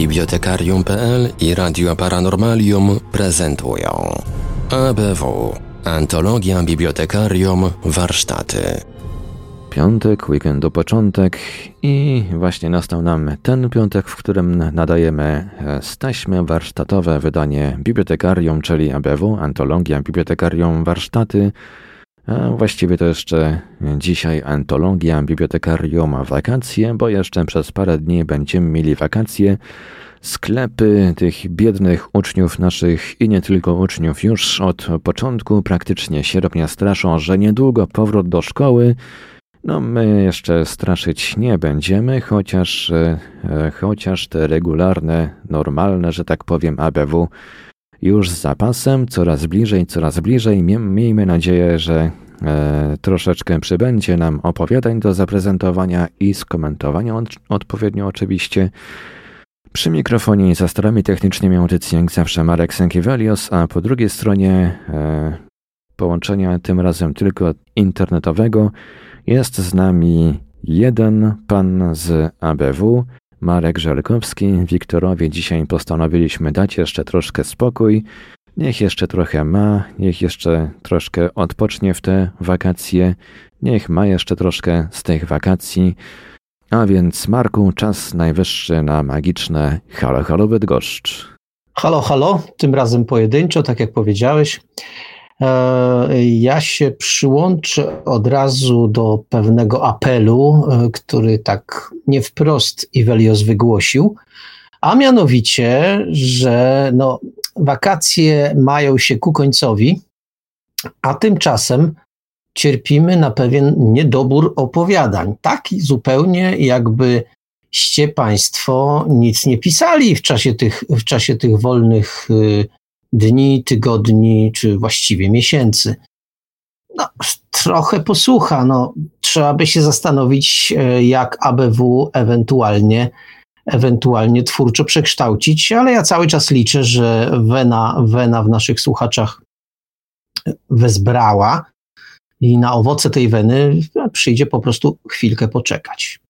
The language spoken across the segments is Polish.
Bibliotekarium.pl i Radio Paranormalium prezentują ABW Antologia Bibliotekarium Warsztaty. Piątek, weekendu początek i właśnie nastał nam ten piątek, w którym nadajemy staśmy warsztatowe wydanie Bibliotekarium, czyli ABW, Antologia Bibliotekarium Warsztaty. A właściwie to jeszcze dzisiaj antologia Bibliotekarium Wakacje, bo jeszcze przez parę dni będziemy mieli wakacje. Sklepy tych biednych uczniów naszych i nie tylko uczniów już od początku praktycznie sierpnia straszą, że niedługo powrót do szkoły. No my jeszcze straszyć nie będziemy, chociaż, e, chociaż te regularne, normalne, że tak powiem, ABW już z zapasem, coraz bliżej, coraz bliżej. Miejmy nadzieję, że e, troszeczkę przybędzie nam opowiadań do zaprezentowania i skomentowania od, odpowiednio oczywiście. Przy mikrofonie i za starami technicznymi audycji jak zawsze Marek Sękiewelios, a po drugiej stronie e, połączenia tym razem tylko internetowego jest z nami jeden pan z ABW, Marek Żelkowski. Wiktorowi dzisiaj postanowiliśmy dać jeszcze troszkę spokój. Niech jeszcze trochę ma, niech jeszcze troszkę odpocznie w te wakacje, niech ma jeszcze troszkę z tych wakacji. A więc, Marku, czas najwyższy na magiczne Halo Halo Bydgoszcz. Halo, halo, tym razem pojedynczo, tak jak powiedziałeś. E, ja się przyłączę od razu do pewnego apelu, e, który tak nie wprost Iwelios wygłosił, a mianowicie, że no, wakacje mają się ku końcowi, a tymczasem cierpimy na pewien niedobór opowiadań. Taki zupełnie jakby ście Państwo nic nie pisali w czasie tych, w czasie tych wolnych y, dni, tygodni, czy właściwie miesięcy. No, trochę posłucha. No, trzeba by się zastanowić, e, jak ABW ewentualnie, ewentualnie twórczo przekształcić, ale ja cały czas liczę, że wena, wena w naszych słuchaczach wezbrała i na owoce tej weny przyjdzie po prostu chwilkę poczekać.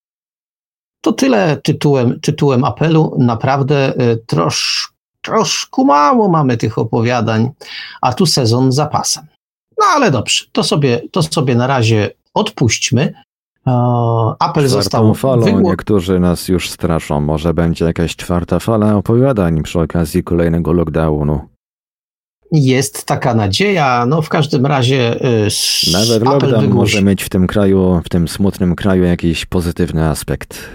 To tyle tytułem, tytułem apelu. Naprawdę e, trosz, troszkę mało mamy tych opowiadań, a tu sezon zapasem. No ale dobrze, to sobie, to sobie na razie odpuśćmy. E, apel Czwartą został falą wygło- niektórzy nas już straszą. Może będzie jakaś czwarta fala opowiadań przy okazji kolejnego lockdownu. Jest taka nadzieja. No w każdym razie s- Nawet apel lockdown wygłosi- może mieć w tym kraju, w tym smutnym kraju jakiś pozytywny aspekt.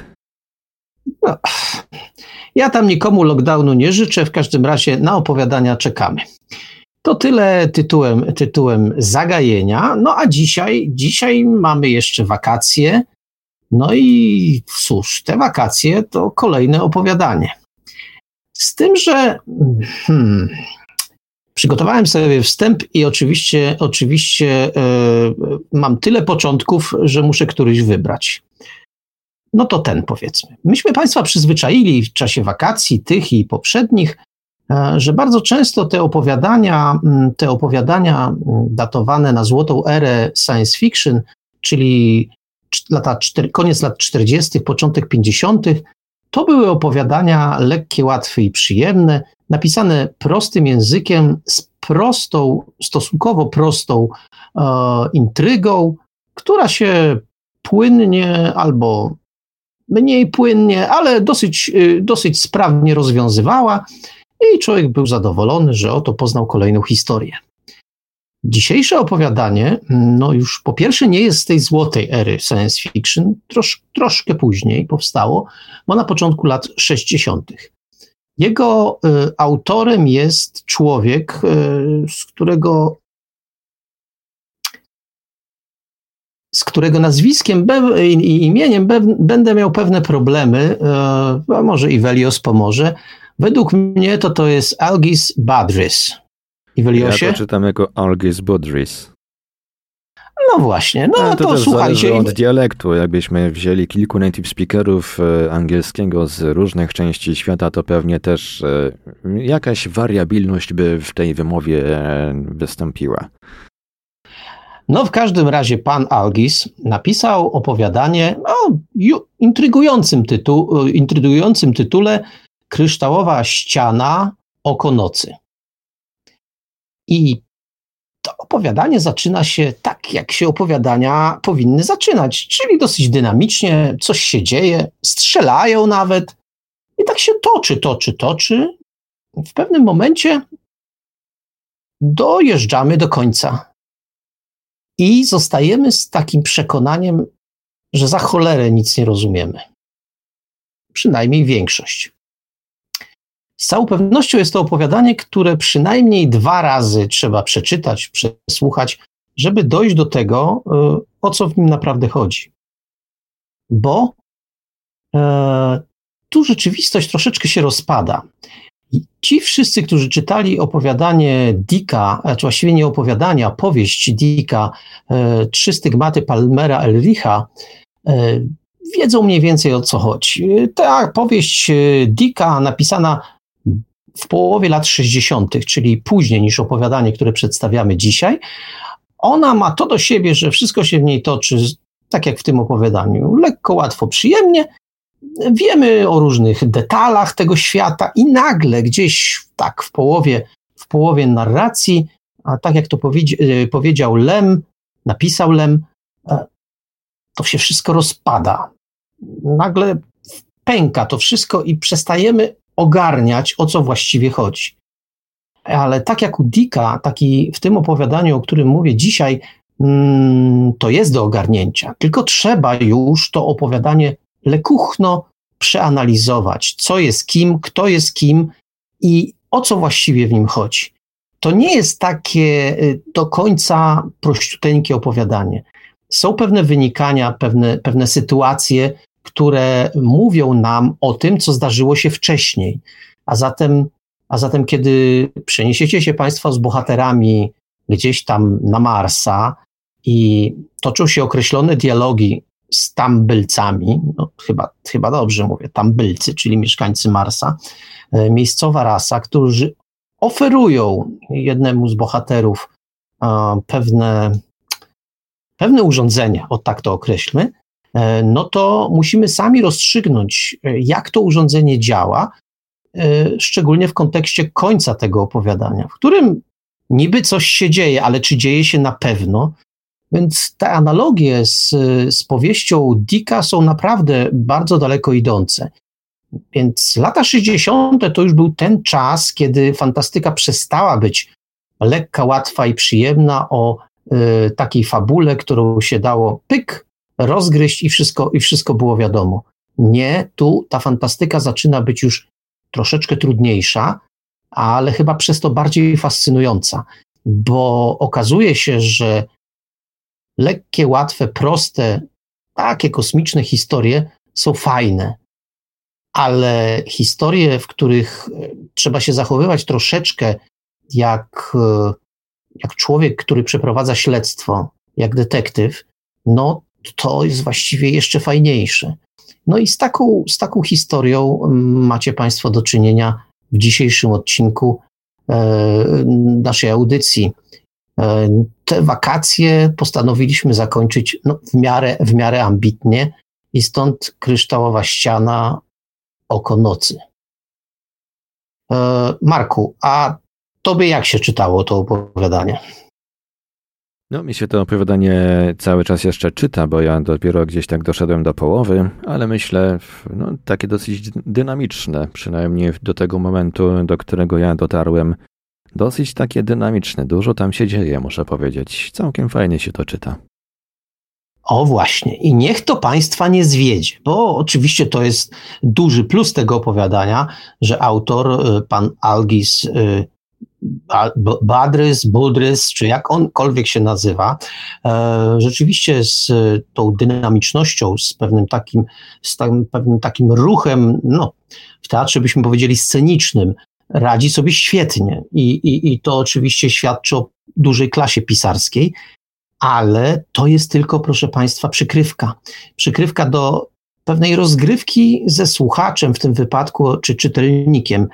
No, ja tam nikomu lockdownu nie życzę, w każdym razie na opowiadania czekamy. To tyle tytułem, tytułem zagajenia. No a dzisiaj, dzisiaj mamy jeszcze wakacje. No i cóż, te wakacje to kolejne opowiadanie. Z tym, że hmm, przygotowałem sobie wstęp i oczywiście, oczywiście e, mam tyle początków, że muszę któryś wybrać no to ten powiedzmy. Myśmy Państwa przyzwyczaili w czasie wakacji, tych i poprzednich, e, że bardzo często te opowiadania, mm, te opowiadania mm, datowane na złotą erę science fiction, czyli cz- lata, koniec lat 40., początek 50., to były opowiadania lekkie, łatwe i przyjemne, napisane prostym językiem, z prostą, stosunkowo prostą e, intrygą, która się płynnie albo mniej płynnie, ale dosyć, y, dosyć sprawnie rozwiązywała i człowiek był zadowolony, że oto poznał kolejną historię. Dzisiejsze opowiadanie, no już po pierwsze nie jest z tej złotej ery science fiction, trosz, troszkę później powstało, bo na początku lat 60. Jego y, autorem jest człowiek, y, z którego z którego nazwiskiem i imieniem będę miał pewne problemy, e, a może Ivelios pomoże. Według mnie to to jest Algis Badris. Ja Iveliosie? to czytam jako Algis Budris. No właśnie, no Ale to, to słuchajcie. od dialektu. Jakbyśmy wzięli kilku native speakerów e, angielskiego z różnych części świata, to pewnie też e, jakaś wariabilność by w tej wymowie wystąpiła. No w każdym razie pan Algis napisał opowiadanie o intrygującym, tytu- intrygującym tytule kryształowa ściana, oko nocy. I to opowiadanie zaczyna się tak, jak się opowiadania powinny zaczynać, czyli dosyć dynamicznie, coś się dzieje, strzelają nawet. I tak się toczy, toczy, toczy. W pewnym momencie dojeżdżamy do końca. I zostajemy z takim przekonaniem, że za cholerę nic nie rozumiemy. Przynajmniej większość. Z całą pewnością jest to opowiadanie, które przynajmniej dwa razy trzeba przeczytać, przesłuchać, żeby dojść do tego, y, o co w nim naprawdę chodzi. Bo e, tu rzeczywistość troszeczkę się rozpada. Ci wszyscy, którzy czytali opowiadanie Dicka, czy właściwie nie opowiadania, powieść Dicka, e, Trzy stygmaty Palmera Elricha, e, wiedzą mniej więcej o co chodzi. Ta powieść Dicka napisana w połowie lat 60., czyli później niż opowiadanie, które przedstawiamy dzisiaj, ona ma to do siebie, że wszystko się w niej toczy, tak jak w tym opowiadaniu, lekko, łatwo, przyjemnie. Wiemy o różnych detalach tego świata i nagle gdzieś tak w połowie, w połowie narracji, a tak jak to e, powiedział Lem, napisał Lem, e, to się wszystko rozpada. Nagle pęka to wszystko i przestajemy ogarniać, o co właściwie chodzi. Ale tak jak u Dicka, taki w tym opowiadaniu, o którym mówię dzisiaj, mm, to jest do ogarnięcia. Tylko trzeba już to opowiadanie lekuchno przeanalizować, co jest kim, kto jest kim i o co właściwie w nim chodzi. To nie jest takie y, do końca prościuteńkie opowiadanie. Są pewne wynikania, pewne, pewne sytuacje, które mówią nam o tym, co zdarzyło się wcześniej. A zatem, a zatem kiedy przeniesiecie się Państwo z bohaterami gdzieś tam na Marsa i toczą się określone dialogi z tambylcami, no chyba, chyba dobrze mówię, tambylcy, czyli mieszkańcy Marsa, e, miejscowa rasa, którzy oferują jednemu z bohaterów pewne, pewne urządzenia, o tak to określmy, E, no to musimy sami rozstrzygnąć, e, jak to urządzenie działa, szczególnie w kontekście końca tego opowiadania, w którym niby coś się dzieje, ale czy dzieje się na pewno? Więc te analogie z, z powieścią Dicka są naprawdę bardzo daleko idące. Więc lata 60. to już był ten czas, kiedy fantastyka przestała być lekka, łatwa i przyjemna o y, takiej fabule, którą się dało pyk, rozgryźć i wszystko, i wszystko było wiadomo. Nie, tu ta fantastyka zaczyna być już troszeczkę trudniejsza, ale chyba przez to bardziej fascynująca, bo okazuje się, że lekkie, łatwe, proste, takie kosmiczne historie są fajne, ale historie, w których e, trzeba się zachowywać troszeczkę jak, e, jak człowiek, który przeprowadza śledztwo, jak detektyw, no to jest właściwie jeszcze fajniejsze. No i z taką, z taką historią mm, macie Państwo do czynienia w dzisiejszym odcinku e, naszej audycji. E, te wakacje postanowiliśmy zakończyć no, w, miarę, w miarę ambitnie i stąd kryształowa ściana oko nocy. E, Marku, a tobie jak się czytało to opowiadanie? No, mi się to opowiadanie cały czas jeszcze czyta, bo ja dopiero gdzieś tak doszedłem do połowy, ale myślę, no, takie dosyć dynamiczne, przynajmniej do tego momentu, do którego ja dotarłem. Dosyć takie dynamiczne, dużo tam się dzieje, muszę powiedzieć. Całkiem fajnie się to czyta. O właśnie, i niech to Państwa nie zwiedzie, bo oczywiście to jest duży plus tego opowiadania, że autor, y, pan Algis y, Badrys, Budrys, czy jak onkolwiek się nazywa, e, rzeczywiście z tą dynamicznością, z pewnym takim, z pewnym takim ruchem, no, w teatrze byśmy powiedzieli scenicznym, radzi sobie świetnie. I, i, I to oczywiście świadczy o dużej klasie pisarskiej, ale to jest tylko, proszę Państwa, przykrywka. Przykrywka do pewnej rozgrywki ze słuchaczem, w tym wypadku, czy czytelnikiem.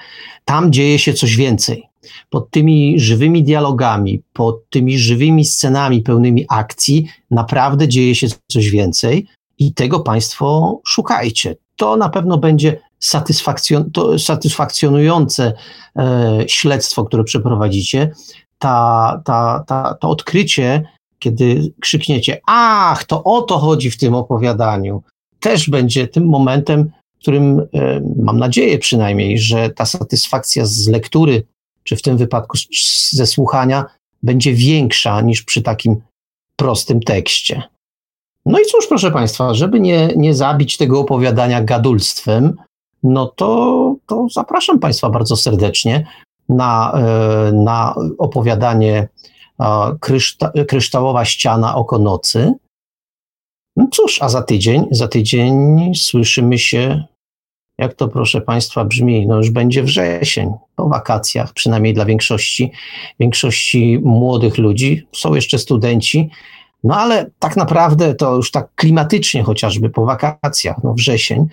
Tam dzieje się coś więcej pod tymi żywymi dialogami, pod tymi żywymi scenami pełnymi akcji naprawdę dzieje się coś więcej i tego Państwo szukajcie. To na pewno będzie satysfakcjon to satysfakcjonujące e, śledztwo, które przeprowadzicie, ta, ta, ta, to odkrycie, kiedy krzykniecie, ach, to o to chodzi w tym opowiadaniu, też będzie tym momentem, w którym e, mam nadzieję przynajmniej, że ta satysfakcja z lektury, czy w tym wypadku ze słuchania, będzie większa niż przy takim prostym tekście. No i cóż, proszę Państwa, żeby nie, nie zabić tego opowiadania gadulstwem, no to, to zapraszam Państwa bardzo serdecznie na, e, na opowiadanie kryszta, Kryształowa ściana oko nocy. No cóż, a za tydzień, za tydzień słyszymy się, jak to proszę Państwa brzmi, no już będzie wrzesień, po wakacjach, przynajmniej dla większości, większości młodych ludzi. Są jeszcze studenci, no ale tak naprawdę to już tak klimatycznie chociażby po wakacjach, no wrzesień,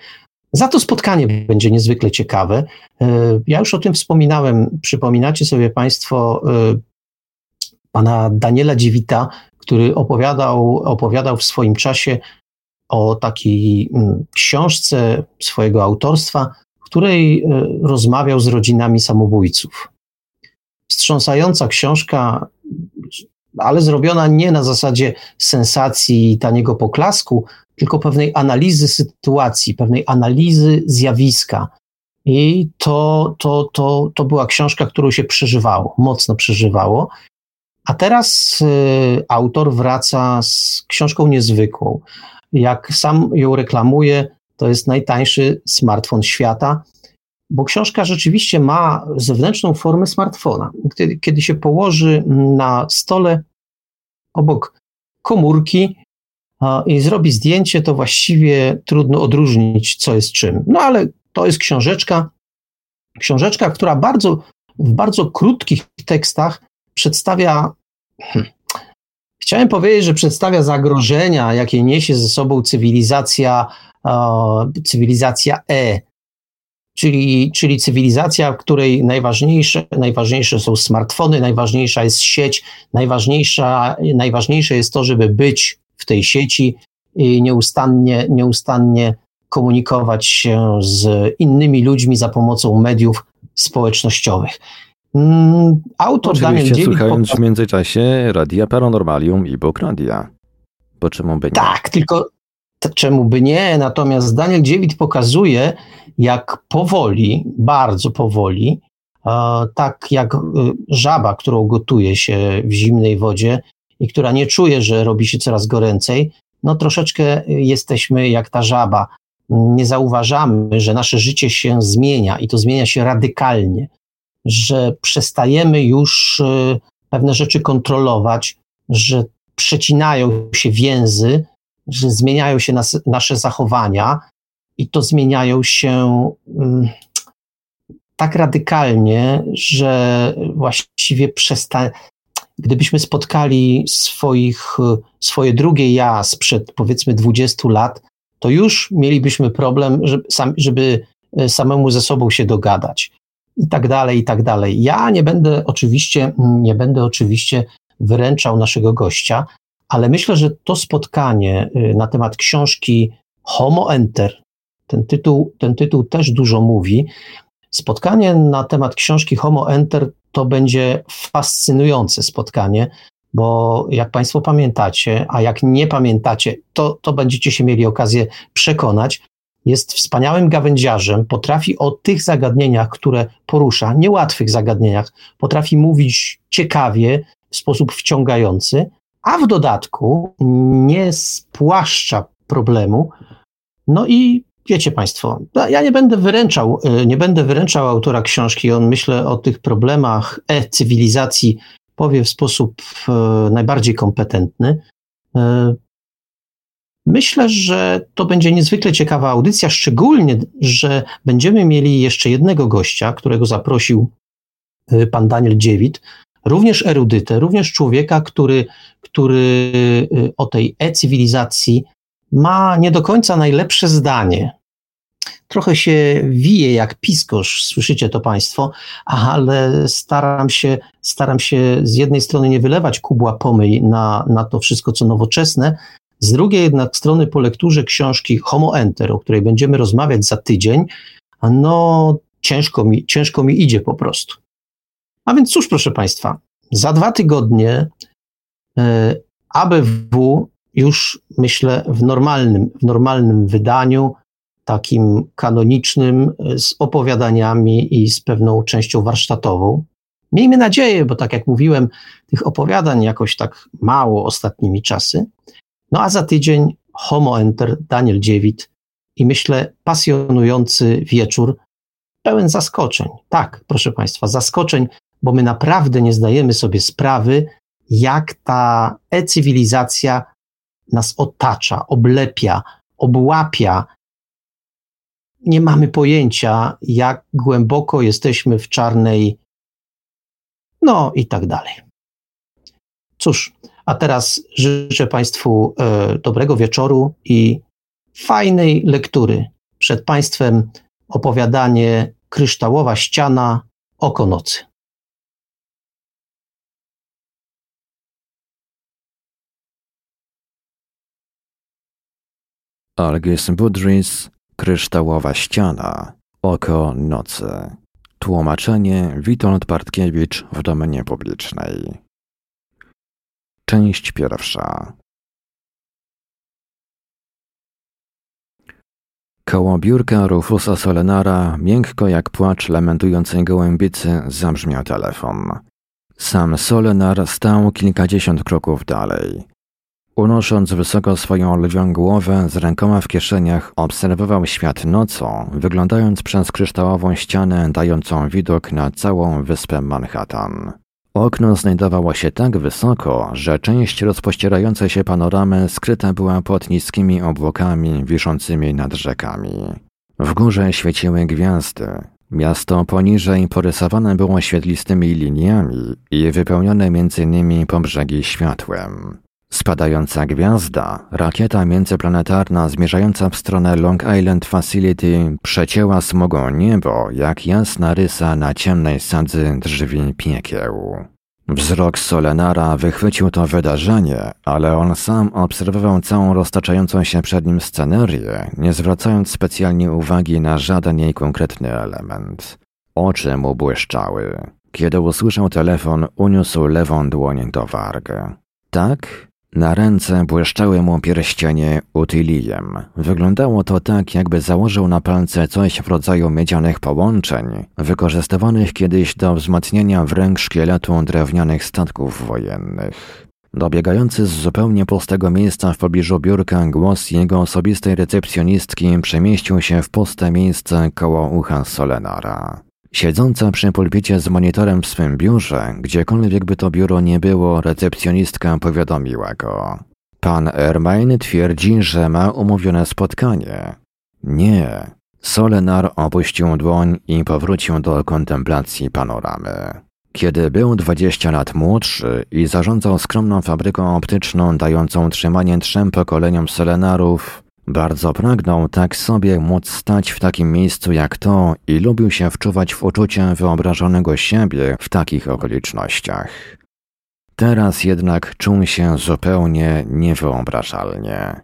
za to spotkanie będzie niezwykle ciekawe. E, ja już o tym wspominałem. Przypominacie sobie Państwo e, pana Daniela Dziewita, który opowiadał, opowiadał w swoim czasie o takiej mm, książce swojego autorstwa, w której e, rozmawiał z rodzinami samobójców. Wstrząsająca książka, ale zrobiona nie na zasadzie sensacji i taniego poklasku, tylko pewnej analizy sytuacji, pewnej analizy zjawiska. I to, to, to, to była książka, którą się przeżywało, mocno przeżywało. A teraz y, autor wraca z książką niezwykłą. Jak sam ją reklamuje, to jest najtańszy smartfon świata, bo książka rzeczywiście ma zewnętrzną formę smartfona. Kiedy, kiedy się położy na stole obok komórki, i zrobi zdjęcie, to właściwie trudno odróżnić, co jest czym. No ale to jest książeczka, książeczka, która bardzo, w bardzo krótkich tekstach przedstawia. Hmm, chciałem powiedzieć, że przedstawia zagrożenia, jakie niesie ze sobą cywilizacja, cywilizacja E, czyli, czyli cywilizacja, w której najważniejsze, najważniejsze są smartfony, najważniejsza jest sieć, najważniejsza, najważniejsze jest to, żeby być w tej sieci i nieustannie, nieustannie komunikować się z innymi ludźmi za pomocą mediów społecznościowych. Mm, autor Oczywiście Daniel Dziewik słuchając w międzyczasie Radia Paranormalium i Bokradia. Bo czemu by nie? Tak, tylko czemu by nie? Natomiast Daniel Dziewit pokazuje, jak powoli, bardzo powoli, tak jak y, żaba, którą gotuje się w zimnej wodzie, i która nie czuje, że robi się coraz goręcej, no troszeczkę jesteśmy jak ta żaba. Nie zauważamy, że nasze życie się zmienia i to zmienia się radykalnie, że przestajemy już y, pewne rzeczy kontrolować, że przecinają się więzy, że zmieniają się nas, nasze zachowania i to zmieniają się mm, tak radykalnie, że właściwie przesta gdybyśmy spotkali swoich, swoje drugie ja sprzed powiedzmy 20 lat, to już mielibyśmy problem, żeby, żeby e, samemu ze sobą się dogadać. I tak dalej, i tak dalej. Ja nie będę oczywiście, nie będę oczywiście wyręczał naszego gościa, ale myślę, że to spotkanie e, na temat książki Homo Enter, ten tytuł, ten tytuł też dużo mówi. Spotkanie na temat książki Homo Enter to będzie fascynujące spotkanie, bo jak Państwo pamiętacie, a jak nie pamiętacie, to, to będziecie się mieli okazję przekonać, jest wspaniałym gawędziarzem, potrafi o tych zagadnieniach, które porusza, niełatwych zagadnieniach, potrafi mówić ciekawie, w sposób wciągający, a w dodatku nie spłaszcza problemu. No i wiecie Państwo, ja nie będę wyręczał, y, nie będę wyręczał autora książki. On myślę o tych problemach e-cywilizacji powie w sposób e, najbardziej kompetentny. E, myślę, że to będzie niezwykle ciekawa audycja, szczególnie, że będziemy mieli jeszcze jednego gościa, którego zaprosił pan Daniel Dziewit, również erudytę, również człowieka, który, który o tej e-cywilizacji ma nie do końca najlepsze zdanie trochę się wije jak piskosz, słyszycie to Państwo, ale staram się, staram się z jednej strony nie wylewać kubła pomyj na, na to wszystko, co nowoczesne, z drugiej jednak strony po lekturze książki Homo Enter, o której będziemy rozmawiać za tydzień, no ciężko mi, ciężko mi idzie po prostu. A więc cóż, proszę Państwa, za dwa tygodnie ABW już myślę w normalnym, w normalnym wydaniu, takim kanonicznym, z opowiadaniami i z pewną częścią warsztatową. Miejmy nadzieję, bo tak jak mówiłem, tych opowiadań jakoś tak mało ostatnimi czasy. No a za tydzień Homo Enter, Daniel Dziewit i myślę pasjonujący wieczór, pełen zaskoczeń. Tak, proszę Państwa, zaskoczeń, bo my naprawdę nie zdajemy sobie sprawy, jak ta e-cywilizacja nas otacza, oblepia, obłapia. Nie mamy pojęcia, jak głęboko jesteśmy w czarnej, no i tak dalej. Cóż, a teraz życzę Państwu e, dobrego wieczoru i fajnej lektury. Przed Państwem opowiadanie Kryształowa ściana, oko nocy. Algis Budrys, Kryształowa ściana, oko nocy. Tłumaczenie Witold Bartkiewicz w domenie publicznej. Część pierwsza. Koło biurka Rufusa Solenara, miękko jak płacz lamentującej gołębicy, zabrzmiał telefon. Sam Solenar stał kilkadziesiąt kroków dalej. Unosząc wysoko swoją lwią głowę, z rękoma w kieszeniach, obserwował świat nocą, wyglądając przez kryształową ścianę dającą widok na całą wyspę Manhattan. Okno znajdowało się tak wysoko, że część rozpościerającej się panoramy skryta była pod niskimi obłokami wiszącymi nad rzekami. W górze świeciły gwiazdy. Miasto poniżej porysowane było świetlistymi liniami i wypełnione między nimi po brzegi światłem. Spadająca gwiazda, rakieta międzyplanetarna zmierzająca w stronę Long Island Facility przecięła smogą niebo jak jasna rysa na ciemnej sadzy drzwi piekieł. Wzrok Solenara wychwycił to wydarzenie, ale on sam obserwował całą roztaczającą się przed nim scenerię, nie zwracając specjalnie uwagi na żaden jej konkretny element. Oczy mu błyszczały. Kiedy usłyszał telefon, uniósł lewą dłoń do warg. Tak, na ręce błyszczały mu pierścienie utylijem. Wyglądało to tak, jakby założył na palce coś w rodzaju miedzianych połączeń, wykorzystywanych kiedyś do wzmacniania wręcz szkieletu drewnianych statków wojennych. Dobiegający z zupełnie pustego miejsca w pobliżu biurka głos jego osobistej recepcjonistki przemieścił się w puste miejsce koło ucha Solenara. Siedząca przy pulpicie z monitorem w swym biurze, gdziekolwiek by to biuro nie było, recepcjonistka powiadomiła go. Pan Ermain twierdzi, że ma umówione spotkanie. Nie. Solenar opuścił dłoń i powrócił do kontemplacji panoramy. Kiedy był 20 lat młodszy i zarządzał skromną fabryką optyczną dającą trzymanie trzem pokoleniom Solenarów, bardzo pragnął tak sobie móc stać w takim miejscu jak to i lubił się wczuwać w uczucie wyobrażonego siebie w takich okolicznościach. Teraz jednak czuł się zupełnie niewyobrażalnie.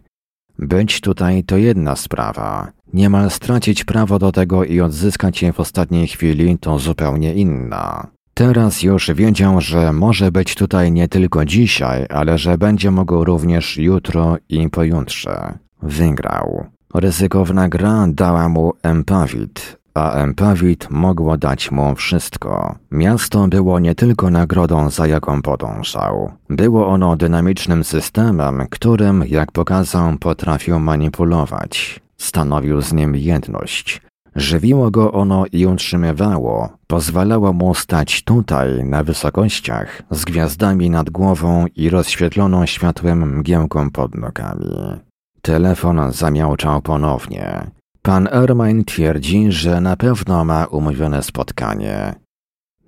Być tutaj to jedna sprawa, niemal stracić prawo do tego i odzyskać je w ostatniej chwili to zupełnie inna. Teraz już wiedział, że może być tutaj nie tylko dzisiaj, ale że będzie mógł również jutro i pojutrze. Wygrał. Ryzykowna gra dała mu Empawit, a Empawit mogło dać mu wszystko. Miasto było nie tylko nagrodą, za jaką podążał. Było ono dynamicznym systemem, którym, jak pokazał, potrafił manipulować. Stanowił z nim jedność. Żywiło go ono i utrzymywało, pozwalało mu stać tutaj, na wysokościach, z gwiazdami nad głową i rozświetloną światłem mgiełką pod nogami. Telefon zamiałczał ponownie. Pan Ermain twierdzi, że na pewno ma umówione spotkanie.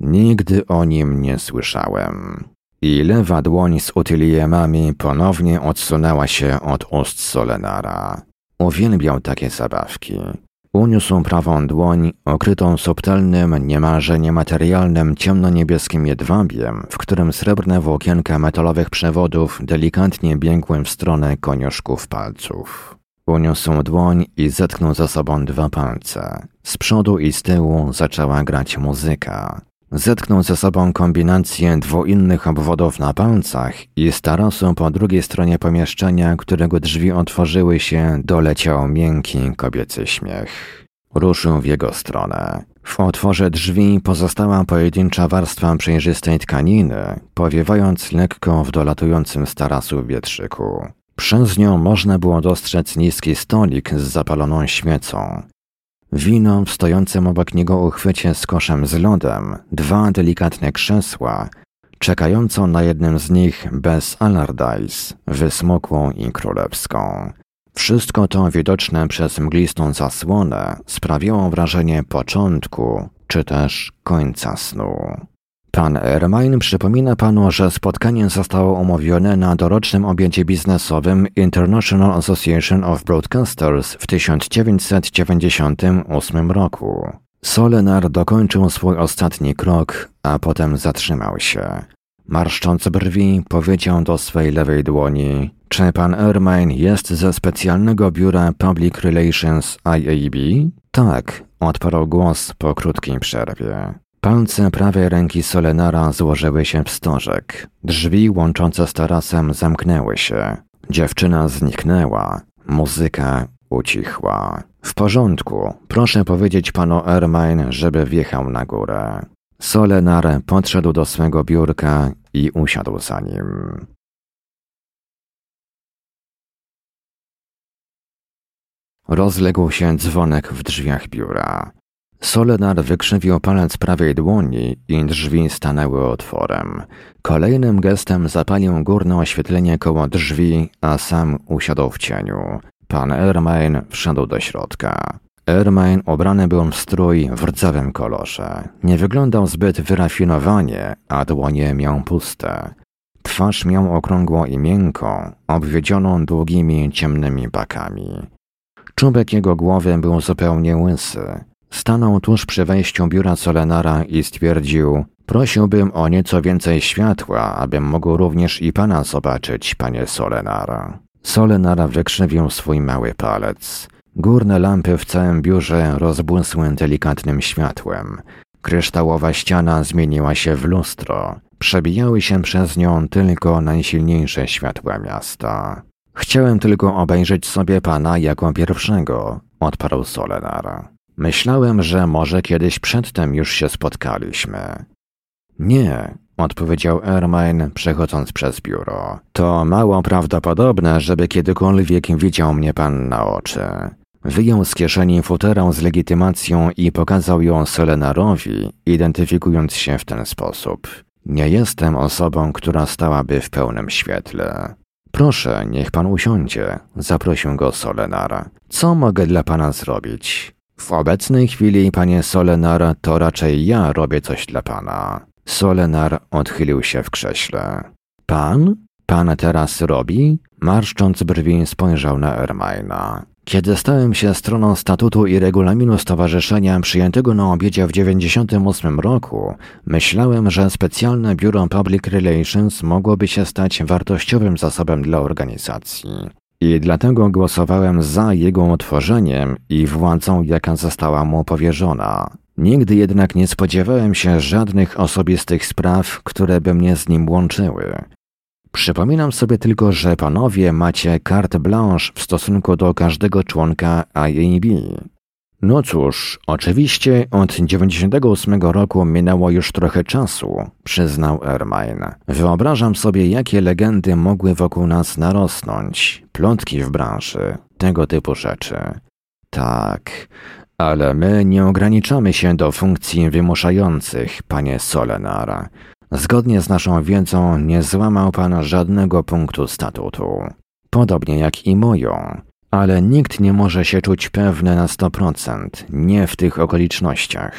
Nigdy o nim nie słyszałem. I lewa dłoń z utyliemami ponownie odsunęła się od ust Solenara. Uwielbiał takie zabawki. Uniósł prawą dłoń, okrytą subtelnym, niemalże niematerialnym ciemnoniebieskim jedwabiem, w którym srebrne włókienka metalowych przewodów delikatnie biegły w stronę koniuszków palców. Uniósł dłoń i zetknął za sobą dwa palce. Z przodu i z tyłu zaczęła grać muzyka. Zetknął ze sobą kombinację dwu innych obwodów na palcach i z tarasu po drugiej stronie pomieszczenia, którego drzwi otworzyły się, doleciał miękki kobiecy śmiech. Ruszył w jego stronę. W otworze drzwi pozostała pojedyncza warstwa przejrzystej tkaniny, powiewając lekko w dolatującym z tarasu wietrzyku. Przez nią można było dostrzec niski stolik z zapaloną świecą. Wino w stojącym obok niego uchwycie z koszem z lodem, dwa delikatne krzesła, czekającą na jednym z nich bez Allardyce, wysmokłą i królewską. Wszystko to widoczne przez mglistą zasłonę sprawiało wrażenie początku czy też końca snu. Pan Ermine przypomina panu, że spotkanie zostało umówione na dorocznym obiedzie biznesowym International Association of Broadcasters w 1998 roku. Solenar dokończył swój ostatni krok, a potem zatrzymał się. Marszcząc brwi, powiedział do swej lewej dłoni: Czy pan Ermine jest ze specjalnego biura Public Relations IAB? Tak, odparł głos po krótkiej przerwie. Palce prawej ręki Solenara złożyły się w stożek. Drzwi łączące z tarasem zamknęły się. Dziewczyna zniknęła. Muzyka ucichła. W porządku. Proszę powiedzieć panu Ermine, żeby wjechał na górę. Solenar podszedł do swego biurka i usiadł za nim. Rozległ się dzwonek w drzwiach biura. Solenar wykrzywił palec prawej dłoni i drzwi stanęły otworem. Kolejnym gestem zapalił górne oświetlenie koło drzwi, a sam usiadł w cieniu. Pan Ermain wszedł do środka. Ermain ubrany był w strój w rdzawym kolorze. Nie wyglądał zbyt wyrafinowanie, a dłonie miał puste. Twarz miał okrągłą i miękką, obwiedzioną długimi, ciemnymi bakami. Czubek jego głowy był zupełnie łysy. Stanął tuż przy wejściu biura Solenara i stwierdził: Prosiłbym o nieco więcej światła, abym mógł również i pana zobaczyć, panie Solenara. Solenara wykrzywił swój mały palec. Górne lampy w całym biurze rozbłysły delikatnym światłem. Kryształowa ściana zmieniła się w lustro. Przebijały się przez nią tylko najsilniejsze światła miasta. Chciałem tylko obejrzeć sobie pana jako pierwszego, odparł Solenar. Myślałem, że może kiedyś przedtem już się spotkaliśmy. Nie, odpowiedział Ermine, przechodząc przez biuro. To mało prawdopodobne, żeby kiedykolwiek widział mnie pan na oczy. Wyjął z kieszeni futerę z legitymacją i pokazał ją Solenarowi, identyfikując się w ten sposób. Nie jestem osobą, która stałaby w pełnym świetle. Proszę, niech pan usiądzie, zaprosił go Solenar. Co mogę dla pana zrobić? W obecnej chwili, panie Solenar, to raczej ja robię coś dla pana. Solenar odchylił się w krześle. Pan? Pan teraz robi? Marszcząc brwi spojrzał na Ermina. Kiedy stałem się stroną statutu i regulaminu stowarzyszenia przyjętego na obiedzie w 1998 roku, myślałem, że specjalne biuro Public Relations mogłoby się stać wartościowym zasobem dla organizacji. I dlatego głosowałem za jego utworzeniem i władzą, jaka została mu powierzona. Nigdy jednak nie spodziewałem się żadnych osobistych spraw, które by mnie z nim łączyły. Przypominam sobie tylko, że panowie macie carte blanche w stosunku do każdego członka IAB. No cóż, oczywiście od 98 roku minęło już trochę czasu, przyznał Ermine. Wyobrażam sobie, jakie legendy mogły wokół nas narosnąć, plotki w branży, tego typu rzeczy. Tak, ale my nie ograniczamy się do funkcji wymuszających, panie Solenara. Zgodnie z naszą wiedzą nie złamał pan żadnego punktu statutu. Podobnie jak i moją. Ale nikt nie może się czuć pewny na 100%, nie w tych okolicznościach.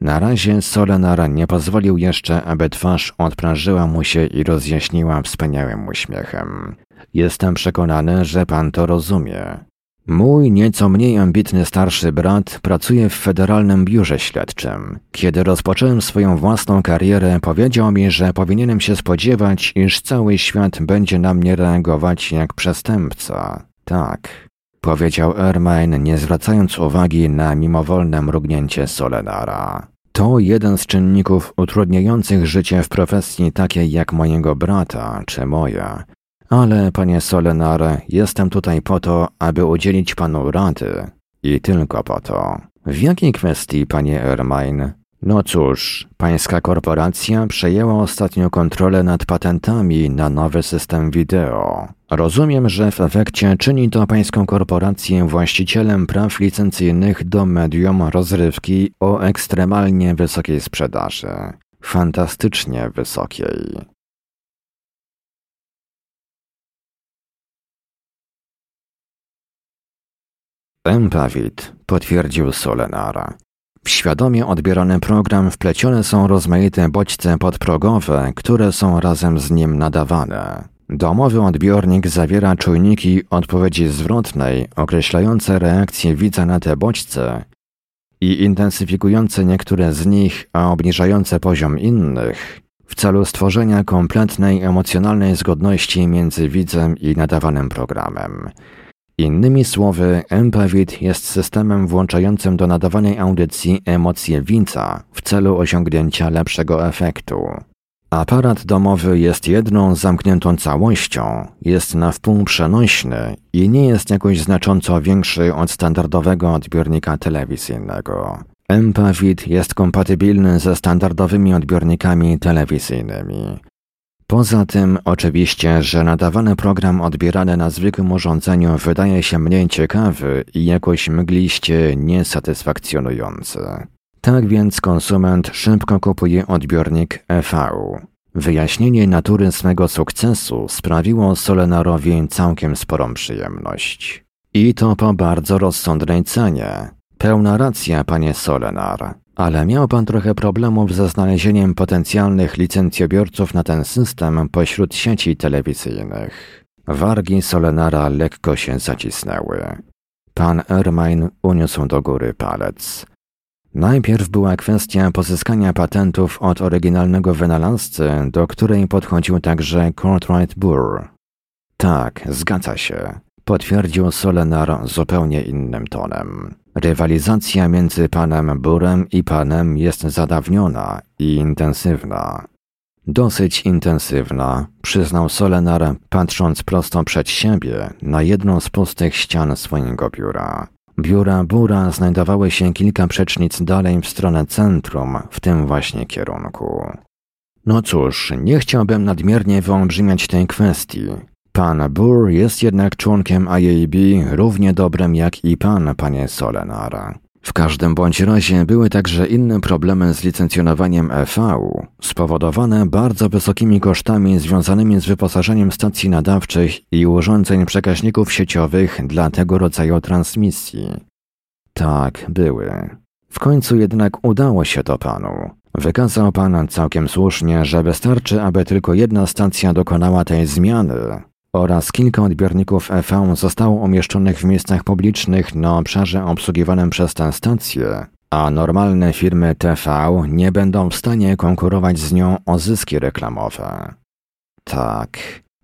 Na razie Solenar nie pozwolił jeszcze, aby twarz odprężyła mu się i rozjaśniła wspaniałym uśmiechem. Jestem przekonany, że pan to rozumie. Mój nieco mniej ambitny starszy brat pracuje w Federalnym Biurze Śledczym. Kiedy rozpocząłem swoją własną karierę, powiedział mi, że powinienem się spodziewać, iż cały świat będzie na mnie reagować jak przestępca. Tak. powiedział Ermine, nie zwracając uwagi na mimowolne mrugnięcie Solenara. To jeden z czynników utrudniających życie w profesji takiej jak mojego brata czy moja. Ale, panie Solenar, jestem tutaj po to, aby udzielić panu rady. I tylko po to. W jakiej kwestii, panie Ermine? No cóż, pańska korporacja przejęła ostatnio kontrolę nad patentami na nowy system wideo. Rozumiem, że w efekcie czyni to pańską korporację właścicielem praw licencyjnych do medium rozrywki o ekstremalnie wysokiej sprzedaży. Fantastycznie wysokiej. Empawit, potwierdził Solenara. W świadomie odbierany program wplecione są rozmaite bodźce podprogowe, które są razem z nim nadawane. Domowy odbiornik zawiera czujniki odpowiedzi zwrotnej, określające reakcję widza na te bodźce i intensyfikujące niektóre z nich, a obniżające poziom innych, w celu stworzenia kompletnej emocjonalnej zgodności między widzem i nadawanym programem. Innymi słowy, Empavit jest systemem włączającym do nadawanej audycji emocje widza w celu osiągnięcia lepszego efektu. Aparat domowy jest jedną zamkniętą całością, jest na wpół przenośny i nie jest jakoś znacząco większy od standardowego odbiornika telewizyjnego. Empavit jest kompatybilny ze standardowymi odbiornikami telewizyjnymi. Poza tym, oczywiście, że nadawany program odbierany na zwykłym urządzeniu wydaje się mniej ciekawy i jakoś mgliście niesatysfakcjonujący. Tak więc konsument szybko kupuje odbiornik EV. Wyjaśnienie natury swego sukcesu sprawiło Solenarowi całkiem sporą przyjemność. I to po bardzo rozsądnej cenie. Pełna racja, panie Solenar. Ale miał pan trochę problemów ze znalezieniem potencjalnych licencjobiorców na ten system pośród sieci telewizyjnych. Wargi Solenara lekko się zacisnęły. Pan Ermine uniósł do góry palec. Najpierw była kwestia pozyskania patentów od oryginalnego wynalazcy, do której podchodził także Courtright Burr. Tak, zgadza się, potwierdził Solenar zupełnie innym tonem. Rywalizacja między panem Burem i panem jest zadawniona i intensywna. Dosyć intensywna, przyznał Solenar, patrząc prosto przed siebie na jedną z pustych ścian swojego biura. Biura Bura znajdowały się kilka przecznic dalej w stronę centrum, w tym właśnie kierunku. No cóż, nie chciałbym nadmiernie wyolbrzymiać tej kwestii. Pan Burr jest jednak członkiem IAB równie dobrym jak i pan, panie Solenara. W każdym bądź razie były także inne problemy z licencjonowaniem EV, spowodowane bardzo wysokimi kosztami związanymi z wyposażeniem stacji nadawczych i urządzeń przekaźników sieciowych dla tego rodzaju transmisji. Tak, były. W końcu jednak udało się to panu. Wykazał pan całkiem słusznie, że wystarczy, aby tylko jedna stacja dokonała tej zmiany, oraz kilka odbiorników EV zostało umieszczonych w miejscach publicznych na obszarze obsługiwanym przez tę stację, a normalne firmy TV nie będą w stanie konkurować z nią o zyski reklamowe. Tak.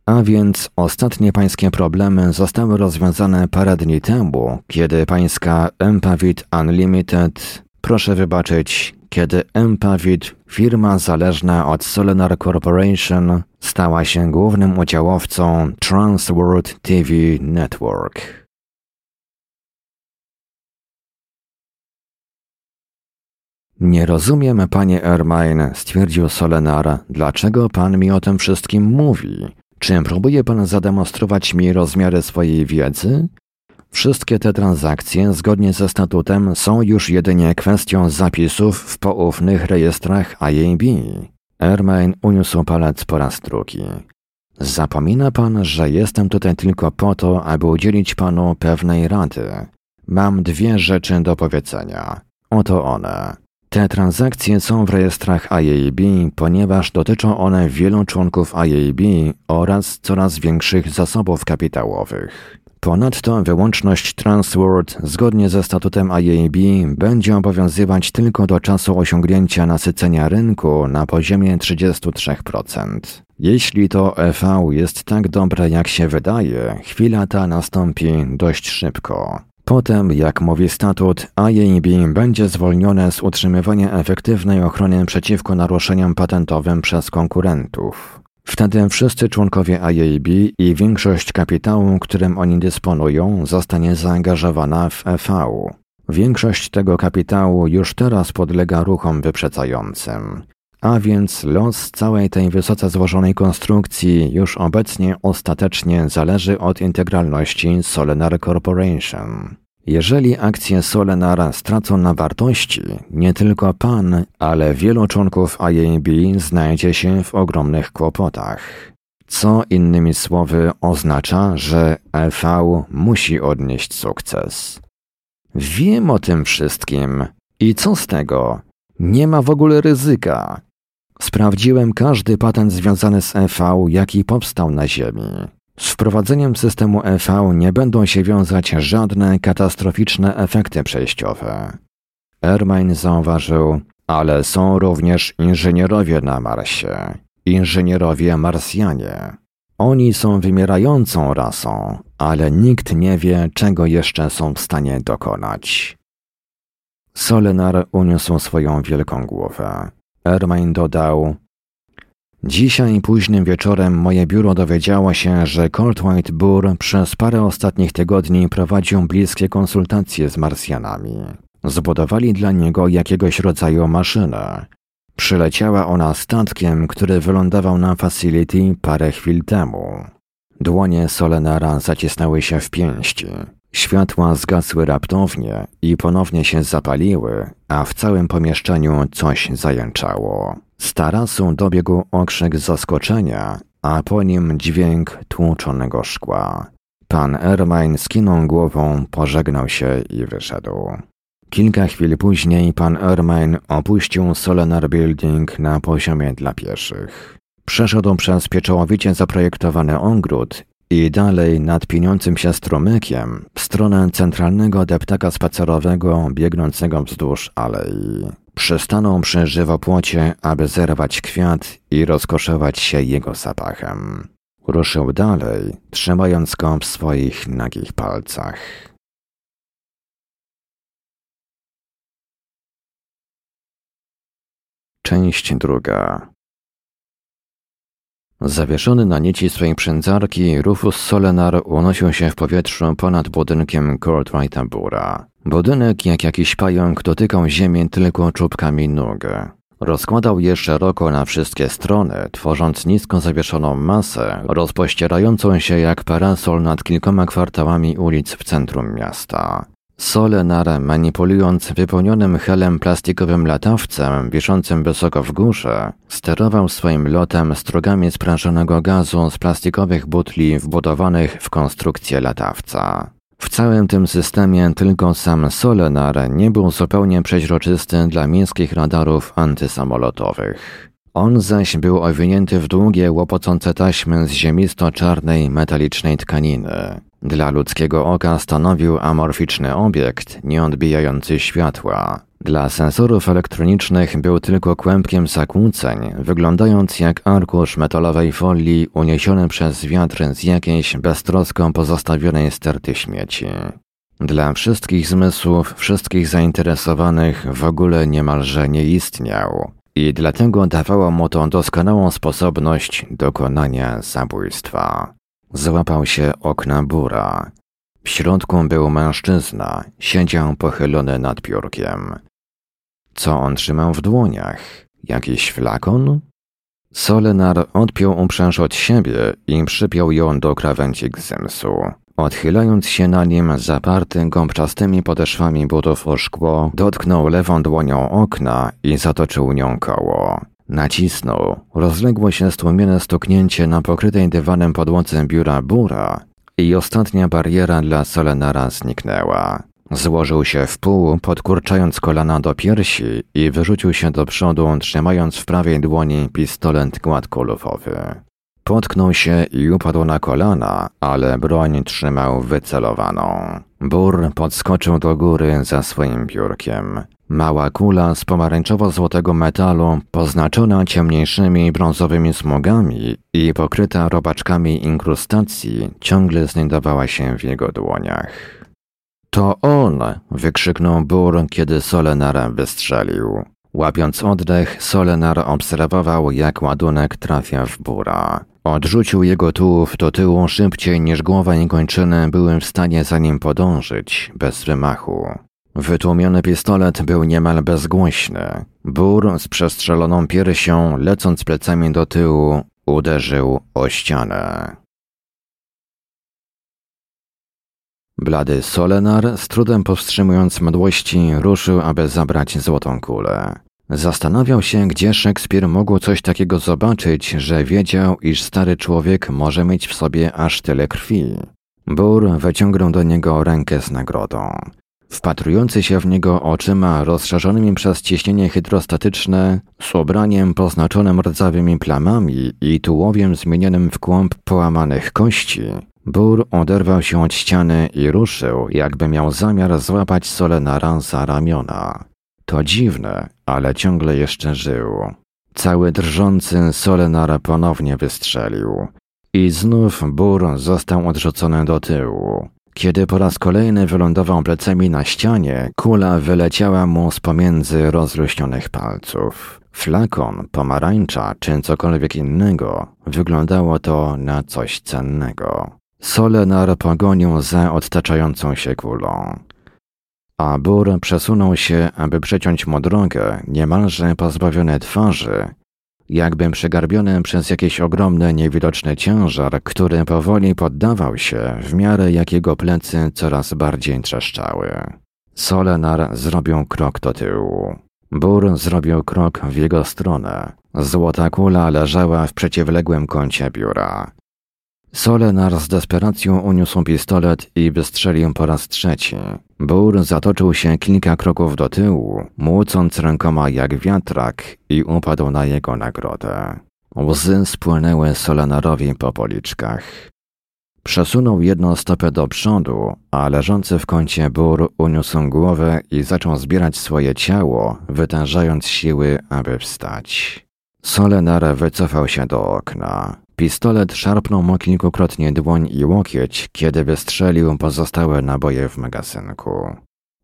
A więc ostatnie pańskie problemy zostały rozwiązane parę dni temu, kiedy pańska Empavit Unlimited, proszę wybaczyć, kiedy Empavit, firma zależna od Solenar Corporation, stała się głównym udziałowcą Transworld TV Network. Nie rozumiem, panie Ermine, stwierdził Solenar, dlaczego pan mi o tym wszystkim mówi. Czy próbuje pan zademonstrować mi rozmiary swojej wiedzy? Wszystkie te transakcje, zgodnie ze statutem, są już jedynie kwestią zapisów w poufnych rejestrach IAB. Ermain uniósł palec po raz drugi. Zapomina pan, że jestem tutaj tylko po to, aby udzielić panu pewnej rady. Mam dwie rzeczy do powiedzenia. Oto one. Te transakcje są w rejestrach IAB, ponieważ dotyczą one wielu członków IAB oraz coraz większych zasobów kapitałowych. Ponadto wyłączność Transworld zgodnie ze statutem IAB będzie obowiązywać tylko do czasu osiągnięcia nasycenia rynku na poziomie 33%. Jeśli to EV jest tak dobre jak się wydaje, chwila ta nastąpi dość szybko. Potem, jak mówi statut, IAB będzie zwolnione z utrzymywania efektywnej ochrony przeciwko naruszeniom patentowym przez konkurentów. Wtedy wszyscy członkowie IAB i większość kapitału, którym oni dysponują, zostanie zaangażowana w EV. Większość tego kapitału już teraz podlega ruchom wyprzedzającym. A więc los całej tej wysoce złożonej konstrukcji już obecnie ostatecznie zależy od integralności Solenar Corporation. Jeżeli akcje Solenar stracą na wartości, nie tylko pan, ale wielu członków IAB znajdzie się w ogromnych kłopotach. Co innymi słowy oznacza, że EV musi odnieść sukces. Wiem o tym wszystkim. I co z tego? Nie ma w ogóle ryzyka. Sprawdziłem każdy patent związany z EV, jaki powstał na Ziemi. Z wprowadzeniem systemu EV nie będą się wiązać żadne katastroficzne efekty przejściowe. Ermain zauważył, ale są również inżynierowie na Marsie, inżynierowie Marsjanie. Oni są wymierającą rasą, ale nikt nie wie, czego jeszcze są w stanie dokonać. Solenar uniósł swoją wielką głowę. Ermain dodał: Dzisiaj późnym wieczorem moje biuro dowiedziało się, że Colt White Burr przez parę ostatnich tygodni prowadził bliskie konsultacje z Marsjanami. Zbudowali dla niego jakiegoś rodzaju maszynę. Przyleciała ona statkiem, który wylądował na facility parę chwil temu. Dłonie Solenara zacisnęły się w pięści. Światła zgasły raptownie i ponownie się zapaliły, a w całym pomieszczeniu coś zajęczało. Z tarasu dobiegł okrzyk zaskoczenia, a po nim dźwięk tłuczonego szkła. Pan Ermain skinął głową, pożegnał się i wyszedł. Kilka chwil później pan Ermain opuścił Solenar Building na poziomie dla pieszych. Przeszedł przez pieczołowicie zaprojektowany ogród i dalej nad pieniącym się strumykiem w stronę centralnego deptaka spacerowego biegnącego wzdłuż alei. Przystanął przy żywopłocie, aby zerwać kwiat i rozkoszować się jego zapachem. Ruszył dalej, trzymając go w swoich nagich palcach. Część druga. Zawieszony na nici swej przędzarki, Rufus Solenar unosił się w powietrzu ponad budynkiem Courtwrighta Bura. Budynek, jak jakiś pająk, dotykał ziemię tylko czubkami nóg. Rozkładał je szeroko na wszystkie strony, tworząc nisko zawieszoną masę, rozpościerającą się jak parasol nad kilkoma kwartałami ulic w centrum miasta. Solenar, manipulując wypełnionym helem plastikowym latawcem wiszącym wysoko w górze, sterował swoim lotem strugami sprężonego gazu z plastikowych butli wbudowanych w konstrukcję latawca. W całym tym systemie tylko sam Solenar nie był zupełnie przeźroczysty dla miejskich radarów antysamolotowych. On zaś był owinięty w długie, łopocące taśmy z ziemisto-czarnej, metalicznej tkaniny. Dla ludzkiego oka stanowił amorficzny obiekt, nie odbijający światła. Dla sensorów elektronicznych był tylko kłębkiem zakłóceń, wyglądając jak arkusz metalowej folii uniesiony przez wiatr z jakiejś beztrosko pozostawionej sterty śmieci. Dla wszystkich zmysłów, wszystkich zainteresowanych w ogóle niemalże nie istniał i dlatego dawało mu to doskonałą sposobność dokonania zabójstwa. Złapał się okna bura. W środku był mężczyzna, siedział pochylony nad biurkiem. Co on trzymał w dłoniach? Jakiś flakon? Solenar odpiął uprzęż od siebie i przypiął ją do krawędzi gzymsu. Odchylając się na nim, zaparty gąbczastymi podeszwami butów o szkło, dotknął lewą dłonią okna i zatoczył nią koło. Nacisnął. Rozległo się stłumione stuknięcie na pokrytej dywanem podłodze biura bura i ostatnia bariera dla Solenara zniknęła. Złożył się w pół, podkurczając kolana do piersi i wyrzucił się do przodu, trzymając w prawej dłoni pistolet gładkolufowy. Potknął się i upadł na kolana, ale broń trzymał wycelowaną. Bur podskoczył do góry za swoim biurkiem. Mała kula z pomarańczowo-złotego metalu, poznaczona ciemniejszymi brązowymi smugami i pokryta robaczkami inkrustacji, ciągle znajdowała się w jego dłoniach. To on! wykrzyknął Bur, kiedy Solenar wystrzelił. Łapiąc oddech, Solenar obserwował, jak ładunek trafia w Bura. Odrzucił jego tułów do tyłu szybciej niż głowa i kończyny były w stanie za nim podążyć, bez wymachu. Wytłumiony pistolet był niemal bezgłośny. Bur z przestrzeloną piersią, lecąc plecami do tyłu, uderzył o ścianę. Blady Solenar, z trudem powstrzymując mdłości, ruszył, aby zabrać złotą kulę. Zastanawiał się, gdzie Szekspir mógł coś takiego zobaczyć, że wiedział, iż stary człowiek może mieć w sobie aż tyle krwi. Bur wyciągnął do niego rękę z nagrodą. Wpatrujący się w niego oczyma rozszerzonymi przez ciśnienie hydrostatyczne, z ubraniem poznaczonym rdzawymi plamami i tułowiem zmienionym w kłąb połamanych kości, Bur oderwał się od ściany i ruszył, jakby miał zamiar złapać Solenara za ramiona. To dziwne, ale ciągle jeszcze żył. Cały drżący Solenar ponownie wystrzelił. I znów Bur został odrzucony do tyłu. Kiedy po raz kolejny wylądował plecami na ścianie, kula wyleciała mu z pomiędzy rozluźnionych palców. Flakon, pomarańcza czy cokolwiek innego, wyglądało to na coś cennego. Solenar pogonił za odtaczającą się kulą. A Bur przesunął się, aby przeciąć mu drogę, niemalże pozbawiony twarzy, jakby przygarbiony przez jakiś ogromny, niewidoczny ciężar, który powoli poddawał się, w miarę jak jego plecy coraz bardziej trzeszczały. Solenar zrobił krok do tyłu. Bur zrobił krok w jego stronę. Złota kula leżała w przeciwległym kącie biura. Solenar z desperacją uniósł pistolet i wystrzelił po raz trzeci. Bur zatoczył się kilka kroków do tyłu, młócąc rękoma jak wiatrak i upadł na jego nagrodę. Łzy spłynęły Solenarowi po policzkach. Przesunął jedną stopę do przodu, a leżący w kącie bur uniósł głowę i zaczął zbierać swoje ciało, wytężając siły, aby wstać. Solenar wycofał się do okna. Pistolet szarpnął mu kilkukrotnie dłoń i łokieć, kiedy wystrzelił pozostałe naboje w magazynku.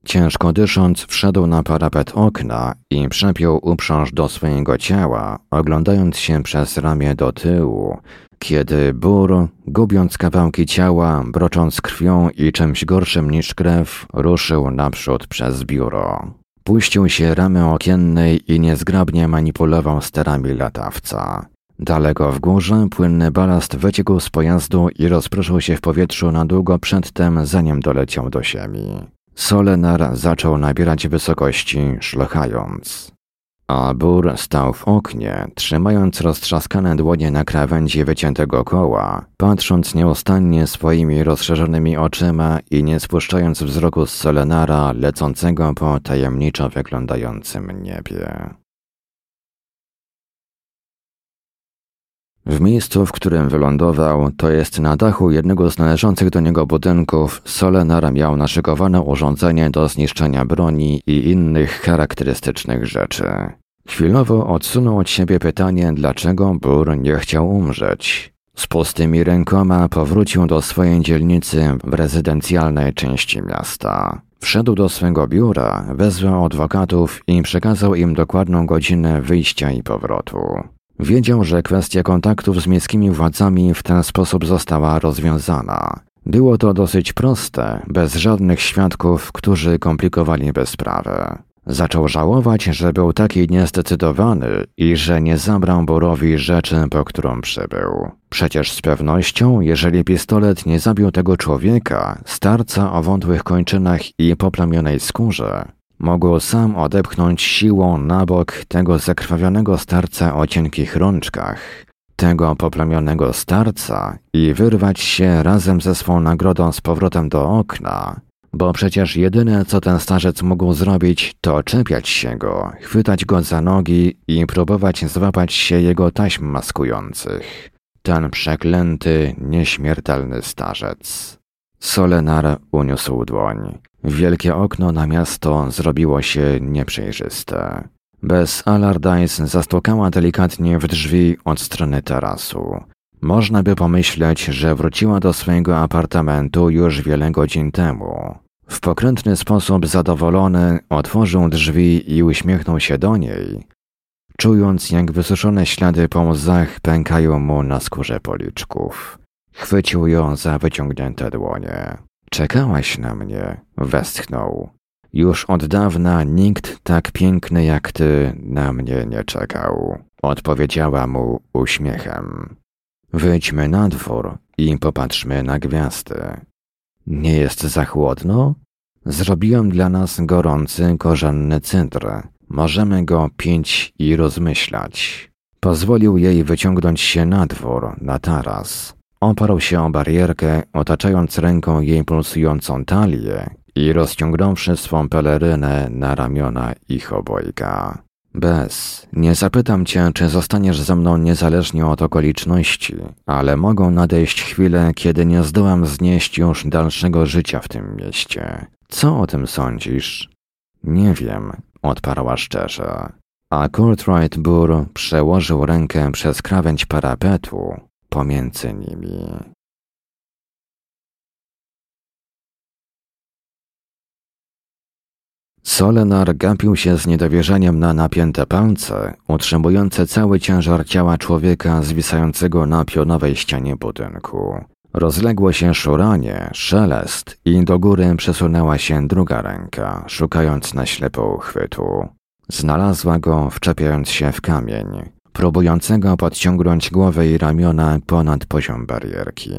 Ciężko dysząc, wszedł na parapet okna i przepiął uprząż do swojego ciała, oglądając się przez ramię do tyłu, kiedy bur, gubiąc kawałki ciała, brocząc krwią i czymś gorszym niż krew, ruszył naprzód przez biuro. Puścił się ramy okiennej i niezgrabnie manipulował sterami latawca. Daleko w górze płynny balast wyciekł z pojazdu i rozproszył się w powietrzu na długo przedtem, zanim doleciał do ziemi. Solenar zaczął nabierać wysokości, szlochając. A Bur stał w oknie, trzymając roztrzaskane dłonie na krawędzi wyciętego koła, patrząc nieustannie swoimi rozszerzonymi oczyma i nie spuszczając wzroku z Solenara lecącego po tajemniczo wyglądającym niebie. W miejscu, w którym wylądował, to jest na dachu jednego z należących do niego budynków, Solenar miał naszykowane urządzenie do zniszczenia broni i innych charakterystycznych rzeczy. Chwilowo odsunął od siebie pytanie, dlaczego Bur nie chciał umrzeć. Z pustymi rękoma powrócił do swojej dzielnicy w rezydencjalnej części miasta. Wszedł do swego biura, wezwał adwokatów i przekazał im dokładną godzinę wyjścia i powrotu. Wiedział, że kwestia kontaktów z miejskimi władzami w ten sposób została rozwiązana. Było to dosyć proste, bez żadnych świadków, którzy komplikowaliby sprawę. Zaczął żałować, że był taki niezdecydowany i że nie zabrał Borowi rzeczy, po którą przybył. Przecież z pewnością, jeżeli pistolet nie zabił tego człowieka, starca o wątłych kończynach i poplamionej skórze, Mogło sam odepchnąć siłą na bok tego zakrwawionego starca o cienkich rączkach, tego poplamionego starca i wyrwać się razem ze swą nagrodą z powrotem do okna, bo przecież jedyne co ten starzec mógł zrobić, to czepiać się go, chwytać go za nogi i próbować złapać się jego taśm maskujących. ten przeklęty, nieśmiertelny starzec. Solenar uniósł dłoń. Wielkie okno na miasto zrobiło się nieprzejrzyste. Bez Allardyce zastukała delikatnie w drzwi od strony tarasu. Można by pomyśleć, że wróciła do swojego apartamentu już wiele godzin temu. W pokrętny sposób zadowolony otworzył drzwi i uśmiechnął się do niej, czując jak wysuszone ślady po łzach pękają mu na skórze policzków. Chwycił ją za wyciągnięte dłonie. Czekałaś na mnie, westchnął. Już od dawna nikt tak piękny jak ty na mnie nie czekał, odpowiedziała mu uśmiechem. Wyjdźmy na dwór i popatrzmy na gwiazdy. Nie jest za chłodno? Zrobiłem dla nas gorący korzenny cydr. Możemy go pić i rozmyślać. Pozwolił jej wyciągnąć się na dwór, na taras. Oparł się o barierkę, otaczając ręką jej pulsującą talię i rozciągnąwszy swą pelerynę na ramiona ich obojga. Bez, nie zapytam cię, czy zostaniesz ze mną niezależnie od okoliczności, ale mogą nadejść chwile, kiedy nie zdołam znieść już dalszego życia w tym mieście. Co o tym sądzisz? Nie wiem, odparła szczerze. A Courtright Burr przełożył rękę przez krawędź parapetu pomiędzy nimi. Solenar gapił się z niedowierzeniem na napięte palce, utrzymujące cały ciężar ciała człowieka zwisającego na pionowej ścianie budynku. Rozległo się szuranie, szelest i do góry przesunęła się druga ręka, szukając na ślepo chwytu. Znalazła go, wczepiając się w kamień, próbującego podciągnąć głowę i ramiona ponad poziom barierki.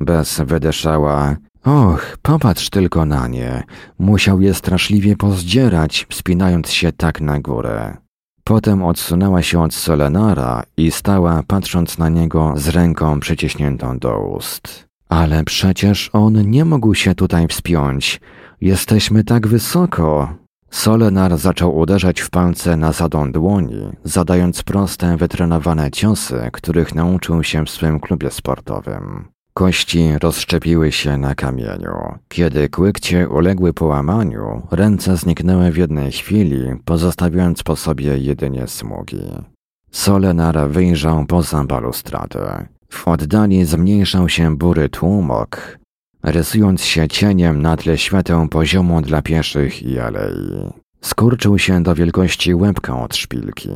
Bez wydeszała, Och, popatrz tylko na nie. Musiał je straszliwie pozdzierać, wspinając się tak na górę. Potem odsunęła się od Solenara i stała, patrząc na niego z ręką przyciśniętą do ust. Ale przecież on nie mógł się tutaj wspiąć. Jesteśmy tak wysoko. Solenar zaczął uderzać w palce na zadą dłoni, zadając proste, wytrenowane ciosy, których nauczył się w swym klubie sportowym. Kości rozszczepiły się na kamieniu. Kiedy kłykcie uległy połamaniu, ręce zniknęły w jednej chwili, pozostawiając po sobie jedynie smugi. Solenar wyjrzał poza balustradę. W oddali zmniejszał się bury tłumok, rysując się cieniem na tle świateł poziomu dla pieszych i alei. Skurczył się do wielkości łebka od szpilki.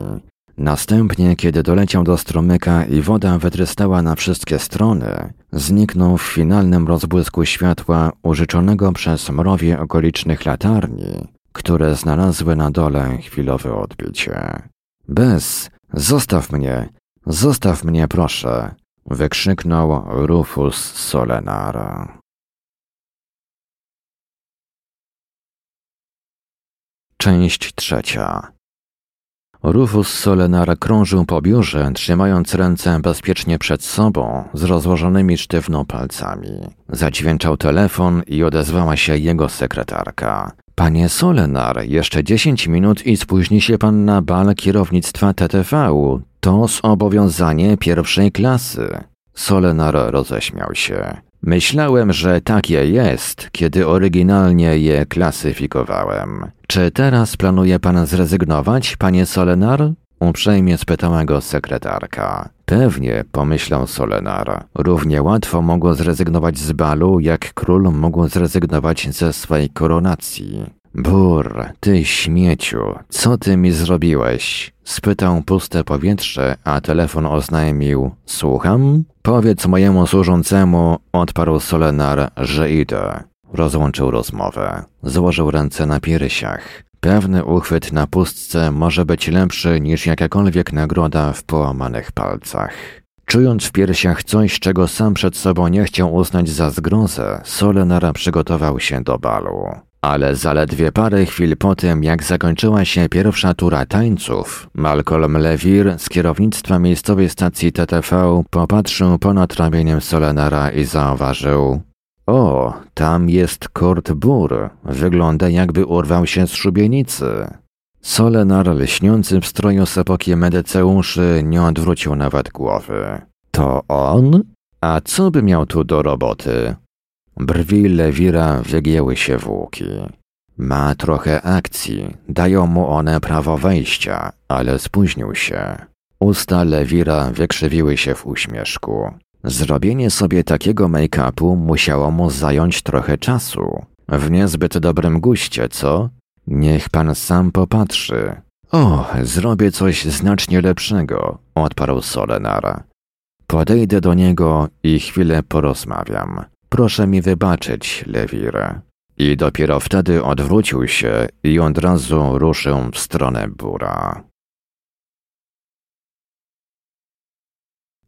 Następnie, kiedy doleciał do stromyka i woda wytrystała na wszystkie strony, zniknął w finalnym rozbłysku światła użyczonego przez mrowie okolicznych latarni, które znalazły na dole chwilowe odbicie. Bez, zostaw mnie, zostaw mnie proszę, wykrzyknął Rufus Solenara. Część trzecia. Rufus Solenar krążył po biurze, trzymając ręce bezpiecznie przed sobą, z rozłożonymi sztywno palcami. Zadźwięczał telefon i odezwała się jego sekretarka. Panie Solenar, jeszcze dziesięć minut i spóźni się pan na bal kierownictwa TTV. To zobowiązanie pierwszej klasy. Solenar roześmiał się. Myślałem, że takie jest, kiedy oryginalnie je klasyfikowałem. Czy teraz planuje pan zrezygnować, panie Solenar? Uprzejmie spytała go sekretarka. Pewnie, pomyślał Solenar. Równie łatwo mogło zrezygnować z balu, jak król mógł zrezygnować ze swej koronacji. Bur, ty śmieciu, co ty mi zrobiłeś? Spytał puste powietrze, a telefon oznajmił. Słucham? Powiedz mojemu służącemu, odparł Solenar, że idę. Rozłączył rozmowę. Złożył ręce na piersiach. Pewny uchwyt na pustce może być lepszy niż jakakolwiek nagroda w połamanych palcach. Czując w piersiach coś, czego sam przed sobą nie chciał uznać za zgrozę, Solenara przygotował się do balu. Ale zaledwie parę chwil po tym, jak zakończyła się pierwsza tura tańców, Malcolm Lewir z kierownictwa miejscowej stacji TTV popatrzył ponad ramieniem Solenara i zauważył o, tam jest Kurt Bur. Wygląda jakby urwał się z szubienicy. Solenar, lśniący w stroju z epoki Medeceuszy, nie odwrócił nawet głowy. To on? A co by miał tu do roboty? Brwi Lewira wygięły się w łuki. Ma trochę akcji, dają mu one prawo wejścia, ale spóźnił się. Usta Lewira wykrzywiły się w uśmieszku. Zrobienie sobie takiego make-upu musiało mu zająć trochę czasu. W niezbyt dobrym guście, co? Niech pan sam popatrzy. O, zrobię coś znacznie lepszego, odparł Solenar. Podejdę do niego i chwilę porozmawiam. Proszę mi wybaczyć, Lewir. I dopiero wtedy odwrócił się i od razu ruszył w stronę Bura.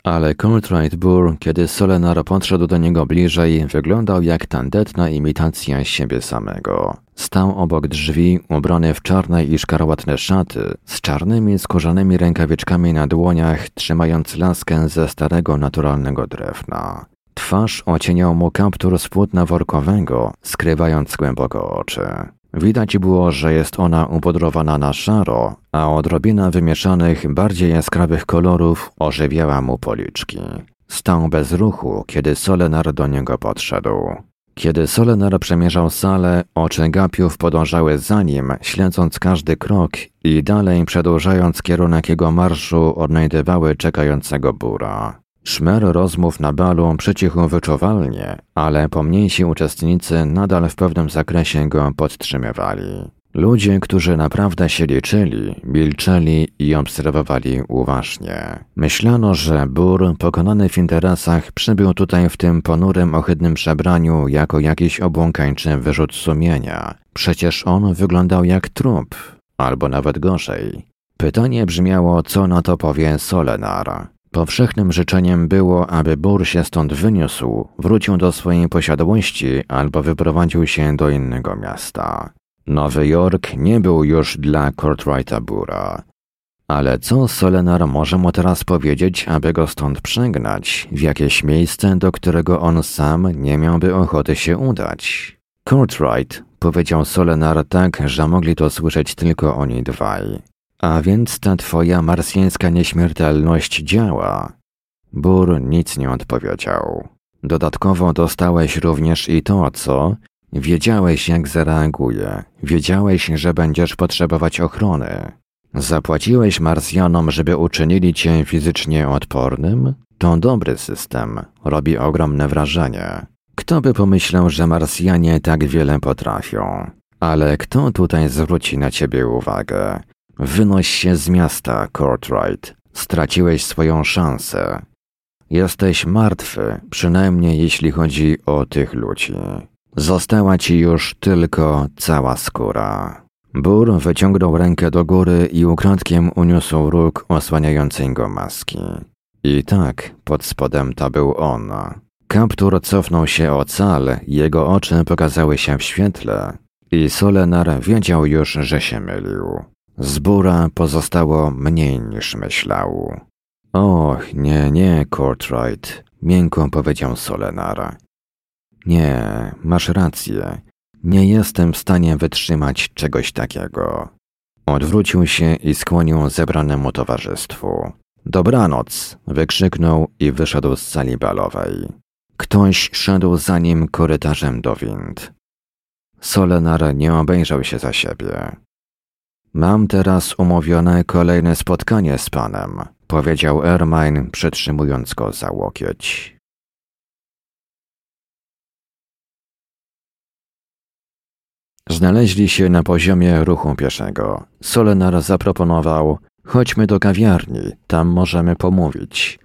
Ale Coltrane Burr, kiedy Solenar podszedł do niego bliżej, wyglądał jak tandetna imitacja siebie samego. Stał obok drzwi, ubrany w czarne i szkarłatne szaty, z czarnymi skórzanymi rękawiczkami na dłoniach, trzymając laskę ze starego naturalnego drewna. Twarz ocieniał mu kaptur z płótna workowego, skrywając głęboko oczy. Widać było, że jest ona upodrowana na szaro, a odrobina wymieszanych, bardziej jaskrawych kolorów ożywiała mu policzki. Stał bez ruchu, kiedy Solenar do niego podszedł. Kiedy Solenar przemierzał salę, oczy gapiów podążały za nim, śledząc każdy krok i dalej przedłużając kierunek jego marszu odnajdywały czekającego bura. Szmer rozmów na balu przycichł wyczuwalnie, ale pomniejsi uczestnicy nadal w pewnym zakresie go podtrzymywali. Ludzie, którzy naprawdę się liczyli, milczeli i obserwowali uważnie. Myślano, że Bur, pokonany w interesach, przybył tutaj w tym ponurym, ohydnym przebraniu jako jakiś obłąkańczy wyrzut sumienia. Przecież on wyglądał jak trup, albo nawet gorzej. Pytanie brzmiało, co na to powie Solenar. Powszechnym życzeniem było, aby Bur się stąd wyniósł, wrócił do swojej posiadłości albo wyprowadził się do innego miasta. Nowy Jork nie był już dla Courtrighta Bura. Ale co Solenar może mu teraz powiedzieć, aby go stąd przegnać, w jakieś miejsce, do którego on sam nie miałby ochoty się udać? Courtright, powiedział Solenar tak, że mogli to słyszeć tylko oni dwaj. A więc ta twoja marsjańska nieśmiertelność działa. Bur nic nie odpowiedział. Dodatkowo dostałeś również i to, co? Wiedziałeś, jak zareaguje. Wiedziałeś, że będziesz potrzebować ochrony. Zapłaciłeś Marsjanom, żeby uczynili cię fizycznie odpornym? To dobry system. Robi ogromne wrażenie. Kto by pomyślał, że Marsjanie tak wiele potrafią? Ale kto tutaj zwróci na ciebie uwagę? Wynoś się z miasta, Courtright. Straciłeś swoją szansę. Jesteś martwy, przynajmniej jeśli chodzi o tych ludzi. Została ci już tylko cała skóra. Bur wyciągnął rękę do góry i ukradkiem uniósł róg osłaniającej go maski. I tak, pod spodem to był on. Kaptur cofnął się o cal, jego oczy pokazały się w świetle i Solenar wiedział już, że się mylił. Z Bura pozostało mniej niż myślał. Och, nie, nie, Courtright, miękko powiedział Solenar. Nie, masz rację. Nie jestem w stanie wytrzymać czegoś takiego. Odwrócił się i skłonił zebranemu towarzystwu. Dobranoc! wykrzyknął i wyszedł z sali balowej. Ktoś szedł za nim korytarzem do wind. Solenar nie obejrzał się za siebie. Mam teraz umówione kolejne spotkanie z panem, powiedział Ermine, przytrzymując go za łokieć. Znaleźli się na poziomie ruchu pieszego. Solenar zaproponował: Chodźmy do kawiarni, tam możemy pomówić.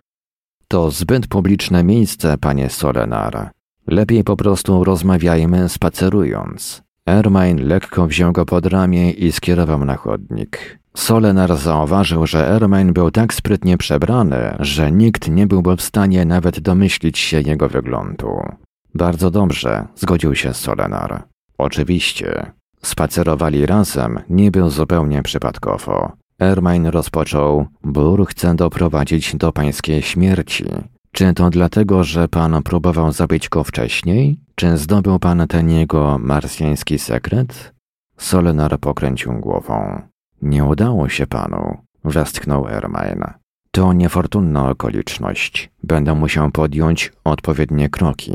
To zbyt publiczne miejsce, panie Solenar. Lepiej po prostu rozmawiajmy spacerując. Ermine lekko wziął go pod ramię i skierował na chodnik. Solenar zauważył, że Ermine był tak sprytnie przebrany, że nikt nie byłby w stanie nawet domyślić się jego wyglądu. Bardzo dobrze, zgodził się Solenar. Oczywiście. Spacerowali razem, niby zupełnie przypadkowo. Ermine rozpoczął, Bur chce doprowadzić do pańskiej śmierci. Czy to dlatego, że pan próbował zabić go wcześniej? Czy zdobył pan ten jego marsjański sekret? Solenar pokręcił głową. Nie udało się panu, westchnął Ermine. To niefortunna okoliczność. Będę musiał podjąć odpowiednie kroki.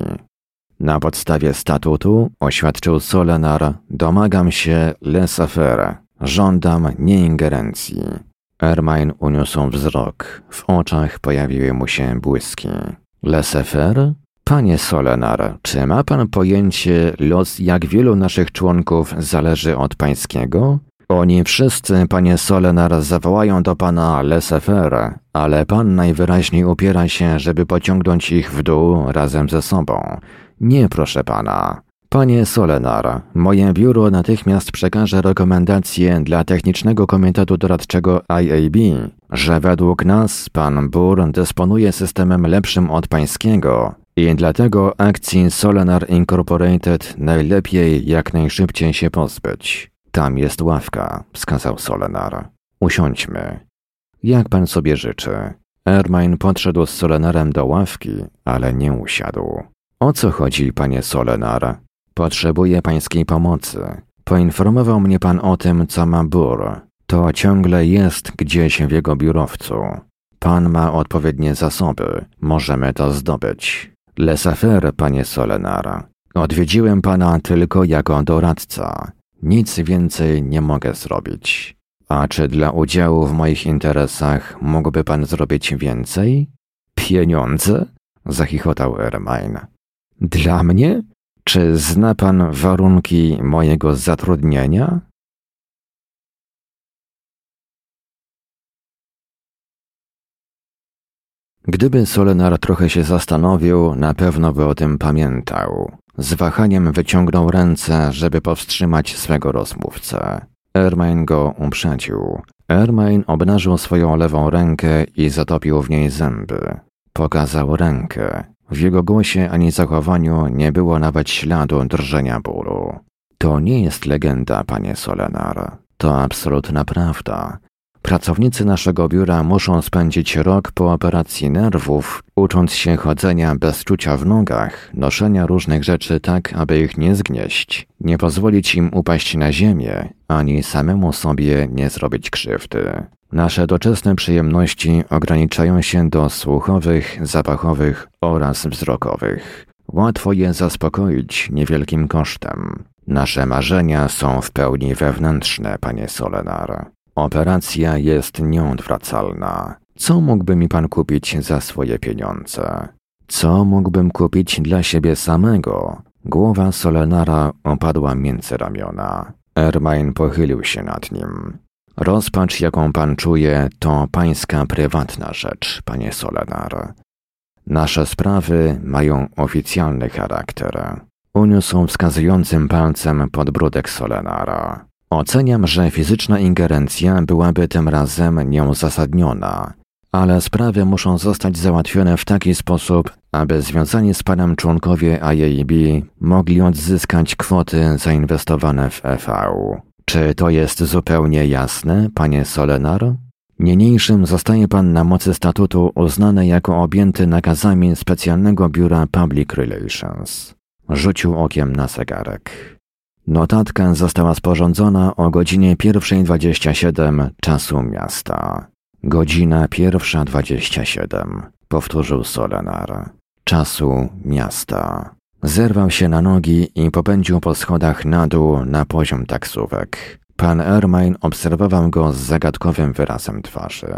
Na podstawie statutu, oświadczył Solenar, domagam się laissez-faire. Żądam nieingerencji. Ermine uniósł wzrok. W oczach pojawiły mu się błyski. Laissez-faire? Panie Solenar, czy ma pan pojęcie, los jak wielu naszych członków zależy od pańskiego? Oni wszyscy, panie Solenar, zawołają do pana laissez-faire, ale pan najwyraźniej upiera się, żeby pociągnąć ich w dół razem ze sobą. Nie, proszę pana. Panie Solenar, moje biuro natychmiast przekaże rekomendacje dla Technicznego Komitetu Doradczego IAB, że według nas pan Bur dysponuje systemem lepszym od pańskiego i dlatego akcji Solenar Incorporated najlepiej jak najszybciej się pozbyć. Tam jest ławka, wskazał Solenar. Usiądźmy. Jak pan sobie życzy? Ermine podszedł z Solenarem do ławki, ale nie usiadł. O co chodzi, panie Solenar? Potrzebuję pańskiej pomocy. Poinformował mnie pan o tym, co ma Bur. To ciągle jest gdzieś w jego biurowcu. Pan ma odpowiednie zasoby. Możemy to zdobyć. Lesafer, panie Solenar. Odwiedziłem pana tylko jako doradca. Nic więcej nie mogę zrobić. A czy dla udziału w moich interesach mógłby pan zrobić więcej? Pieniądze? Zachichotał Ermine. Dla mnie? Czy zna pan warunki mojego zatrudnienia? Gdyby Solenar trochę się zastanowił, na pewno by o tym pamiętał. Z wahaniem wyciągnął ręce, żeby powstrzymać swego rozmówcę. Ermain go uprzedził. Ermain obnażył swoją lewą rękę i zatopił w niej zęby. Pokazał rękę. W jego głosie ani zachowaniu nie było nawet śladu drżenia bólu. To nie jest legenda, panie Solenar. To absolutna prawda. Pracownicy naszego biura muszą spędzić rok po operacji nerwów, ucząc się chodzenia bez czucia w nogach, noszenia różnych rzeczy tak, aby ich nie zgnieść, nie pozwolić im upaść na ziemię, ani samemu sobie nie zrobić krzywdy. Nasze doczesne przyjemności ograniczają się do słuchowych, zapachowych oraz wzrokowych. Łatwo je zaspokoić niewielkim kosztem. Nasze marzenia są w pełni wewnętrzne, panie Solenar. Operacja jest nieodwracalna. Co mógłby mi pan kupić za swoje pieniądze? Co mógłbym kupić dla siebie samego? Głowa Solenara opadła między ramiona. Ermain pochylił się nad nim. Rozpacz, jaką pan czuje, to pańska prywatna rzecz, panie Solenar. Nasze sprawy mają oficjalny charakter. Uniósł wskazującym palcem podbródek Solenara. Oceniam, że fizyczna ingerencja byłaby tym razem nieuzasadniona, ale sprawy muszą zostać załatwione w taki sposób, aby związani z panem członkowie IAB mogli odzyskać kwoty zainwestowane w EV. Czy to jest zupełnie jasne, panie Solenar? Niniejszym zostaje pan na mocy statutu uznany jako objęty nakazami specjalnego biura Public Relations. Rzucił okiem na zegarek. Notatka została sporządzona o godzinie 1.27 czasu miasta. Godzina 1.27, powtórzył Solenar. Czasu miasta. Zerwał się na nogi i popędził po schodach na dół na poziom taksówek. Pan Ermine obserwował go z zagadkowym wyrazem twarzy.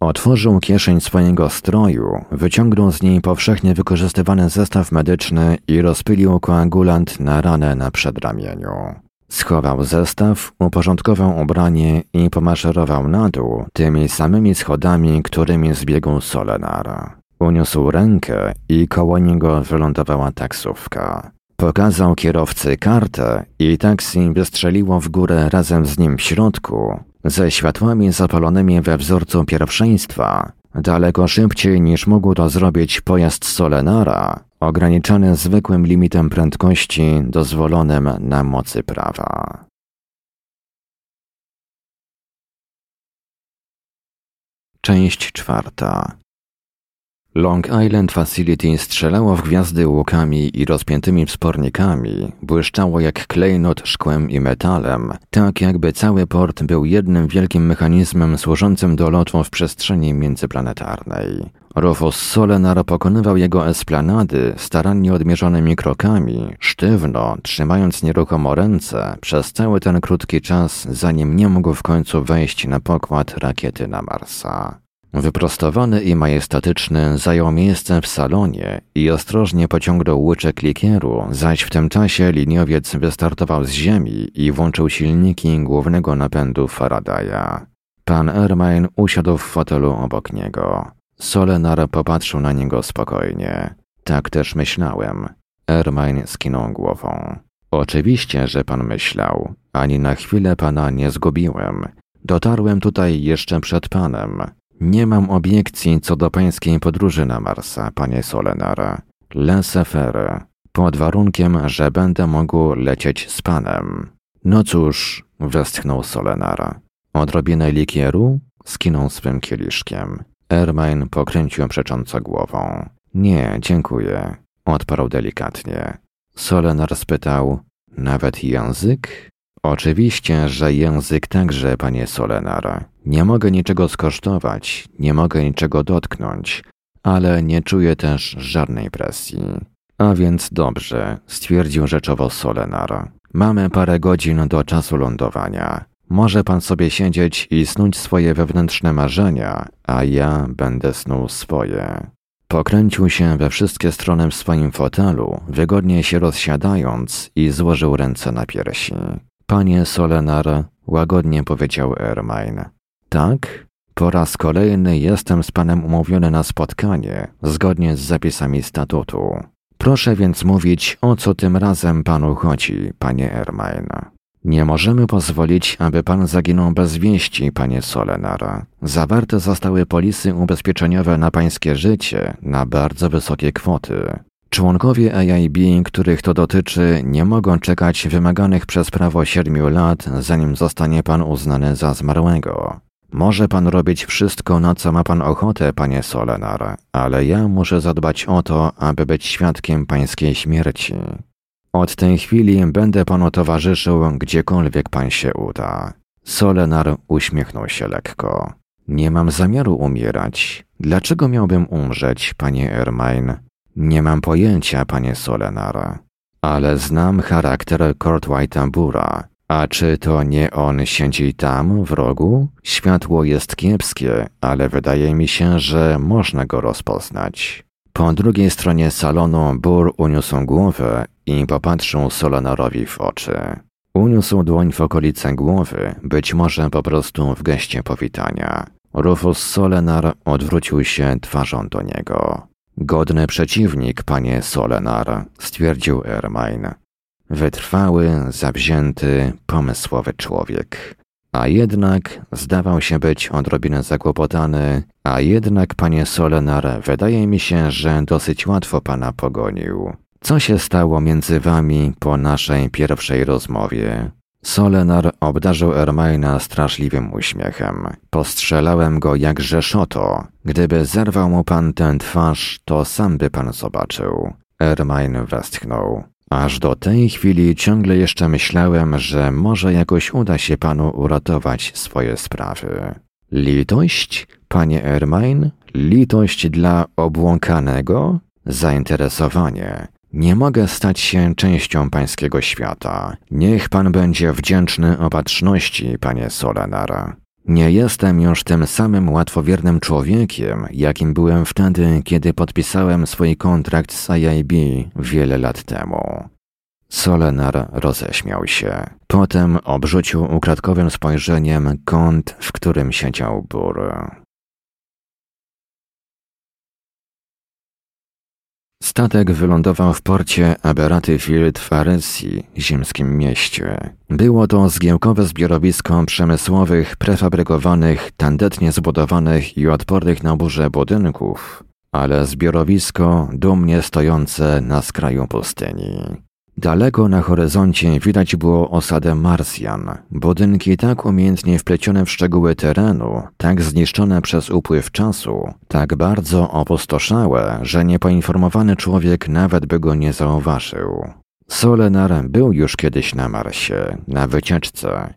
Otworzył kieszeń swojego stroju, wyciągnął z niej powszechnie wykorzystywany zestaw medyczny i rozpylił koagulant na ranę na przedramieniu. Schował zestaw, uporządkował ubranie i pomaszerował na dół tymi samymi schodami, którymi zbiegł Solenar. Uniósł rękę i koło niego wylądowała taksówka. Pokazał kierowcy kartę i taksi wystrzeliło w górę razem z nim w środku, ze światłami zapalonymi we wzorcu pierwszeństwa, daleko szybciej niż mógł to zrobić pojazd Solenara, ograniczany zwykłym limitem prędkości dozwolonym na mocy prawa. Część czwarta. Long Island Facility strzelało w gwiazdy łukami i rozpiętymi wspornikami, błyszczało jak klejnot szkłem i metalem, tak jakby cały port był jednym wielkim mechanizmem służącym do lotu w przestrzeni międzyplanetarnej. Rufus Solenar pokonywał jego esplanady starannie odmierzonymi krokami, sztywno, trzymając nieruchomo ręce przez cały ten krótki czas, zanim nie mógł w końcu wejść na pokład rakiety na Marsa. Wyprostowany i majestatyczny zajął miejsce w salonie i ostrożnie pociągnął łyczek likieru, zaś w tym czasie liniowiec wystartował z ziemi i włączył silniki głównego napędu Faradaya. Pan Ermine usiadł w fotelu obok niego. Solenar popatrzył na niego spokojnie. Tak też myślałem. Ermine skinął głową. Oczywiście, że pan myślał. Ani na chwilę pana nie zgubiłem. Dotarłem tutaj jeszcze przed panem. Nie mam obiekcji co do pańskiej podróży na Marsa, panie Solenar. Laissez-faire. Pod warunkiem, że będę mógł lecieć z panem. No cóż, westchnął Solenar. Odrobinę likieru? Skinął swym kieliszkiem. Ermine pokręcił przecząco głową. Nie, dziękuję. Odparł delikatnie. Solenar spytał, nawet język? Oczywiście, że język także, panie Solenar. Nie mogę niczego skosztować, nie mogę niczego dotknąć, ale nie czuję też żadnej presji. A więc dobrze, stwierdził rzeczowo Solenar. Mamy parę godzin do czasu lądowania. Może pan sobie siedzieć i snuć swoje wewnętrzne marzenia, a ja będę snuł swoje. Pokręcił się we wszystkie strony w swoim fotelu, wygodnie się rozsiadając i złożył ręce na piersi. Panie Solenar, łagodnie powiedział Ermine. Tak? Po raz kolejny jestem z panem umówiony na spotkanie, zgodnie z zapisami statutu. Proszę więc mówić, o co tym razem panu chodzi, panie Ermine. Nie możemy pozwolić, aby pan zaginął bez wieści, panie Solenar. Zawarte zostały polisy ubezpieczeniowe na pańskie życie na bardzo wysokie kwoty. Członkowie AIB, których to dotyczy, nie mogą czekać wymaganych przez prawo siedmiu lat, zanim zostanie pan uznany za zmarłego. Może pan robić wszystko, na co ma pan ochotę, panie Solenar, ale ja muszę zadbać o to, aby być świadkiem pańskiej śmierci. Od tej chwili będę panu towarzyszył, gdziekolwiek pan się uda. Solenar uśmiechnął się lekko. Nie mam zamiaru umierać. Dlaczego miałbym umrzeć, panie Ermine? Nie mam pojęcia, panie Solenar. Ale znam charakter Kurt Whiteambura. A czy to nie on siedzi tam, w rogu? Światło jest kiepskie, ale wydaje mi się, że można go rozpoznać. Po drugiej stronie salonu Bur uniósł głowę i popatrzył Solonarowi w oczy. Uniósł dłoń w okolice głowy, być może po prostu w geście powitania. Rufus Solenar odwrócił się twarzą do niego. Godny przeciwnik, panie Solenar, stwierdził Ermine. Wytrwały, zawzięty, pomysłowy człowiek. A jednak zdawał się być odrobinę zakłopotany, a jednak, panie Solenar, wydaje mi się, że dosyć łatwo pana pogonił. Co się stało między wami po naszej pierwszej rozmowie? Solenar obdarzył Ermaina straszliwym uśmiechem. Postrzelałem go jak rzeszoto. Gdyby zerwał mu pan tę twarz, to sam by pan zobaczył. Ermain westchnął. Aż do tej chwili ciągle jeszcze myślałem, że może jakoś uda się panu uratować swoje sprawy. Litość, panie Ermain? Litość dla obłąkanego? Zainteresowanie. Nie mogę stać się częścią pańskiego świata. Niech pan będzie wdzięczny opatrzności, panie Solenara. Nie jestem już tym samym łatwowiernym człowiekiem, jakim byłem wtedy, kiedy podpisałem swój kontrakt z IIB wiele lat temu. Solenar roześmiał się. Potem obrzucił ukradkowym spojrzeniem kąt, w którym siedział bur. Statek wylądował w porcie Aberaty Field w Aresji, ziemskim mieście. Było to zgiełkowe zbiorowisko przemysłowych, prefabrykowanych, tandetnie zbudowanych i odpornych na burze budynków, ale zbiorowisko dumnie stojące na skraju pustyni. Daleko na horyzoncie widać było osadę Marsjan. Budynki tak umiejętnie wplecione w szczegóły terenu, tak zniszczone przez upływ czasu, tak bardzo opustoszałe, że niepoinformowany człowiek nawet by go nie zauważył. Solenar był już kiedyś na Marsie, na wycieczce.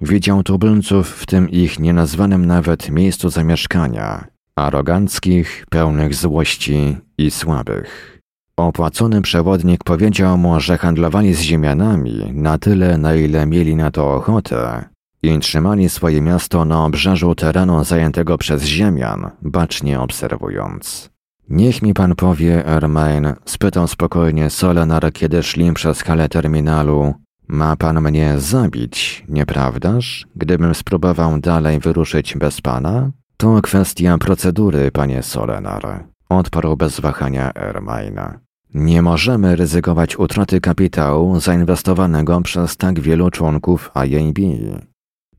Widział tubylców w tym ich nienazwanym nawet miejscu zamieszkania, aroganckich, pełnych złości i słabych. Opłacony przewodnik powiedział mu, że handlowali z ziemianami na tyle, na ile mieli na to ochotę i trzymali swoje miasto na obrzeżu terenu zajętego przez ziemian, bacznie obserwując. Niech mi pan powie, Ermain, spytał spokojnie Solenar, kiedy szli przez halę terminalu. Ma pan mnie zabić, nieprawdaż? Gdybym spróbował dalej wyruszyć bez pana? To kwestia procedury, panie Solenar. Odparł bez wahania Ermain. Nie możemy ryzykować utraty kapitału zainwestowanego przez tak wielu członków IAB.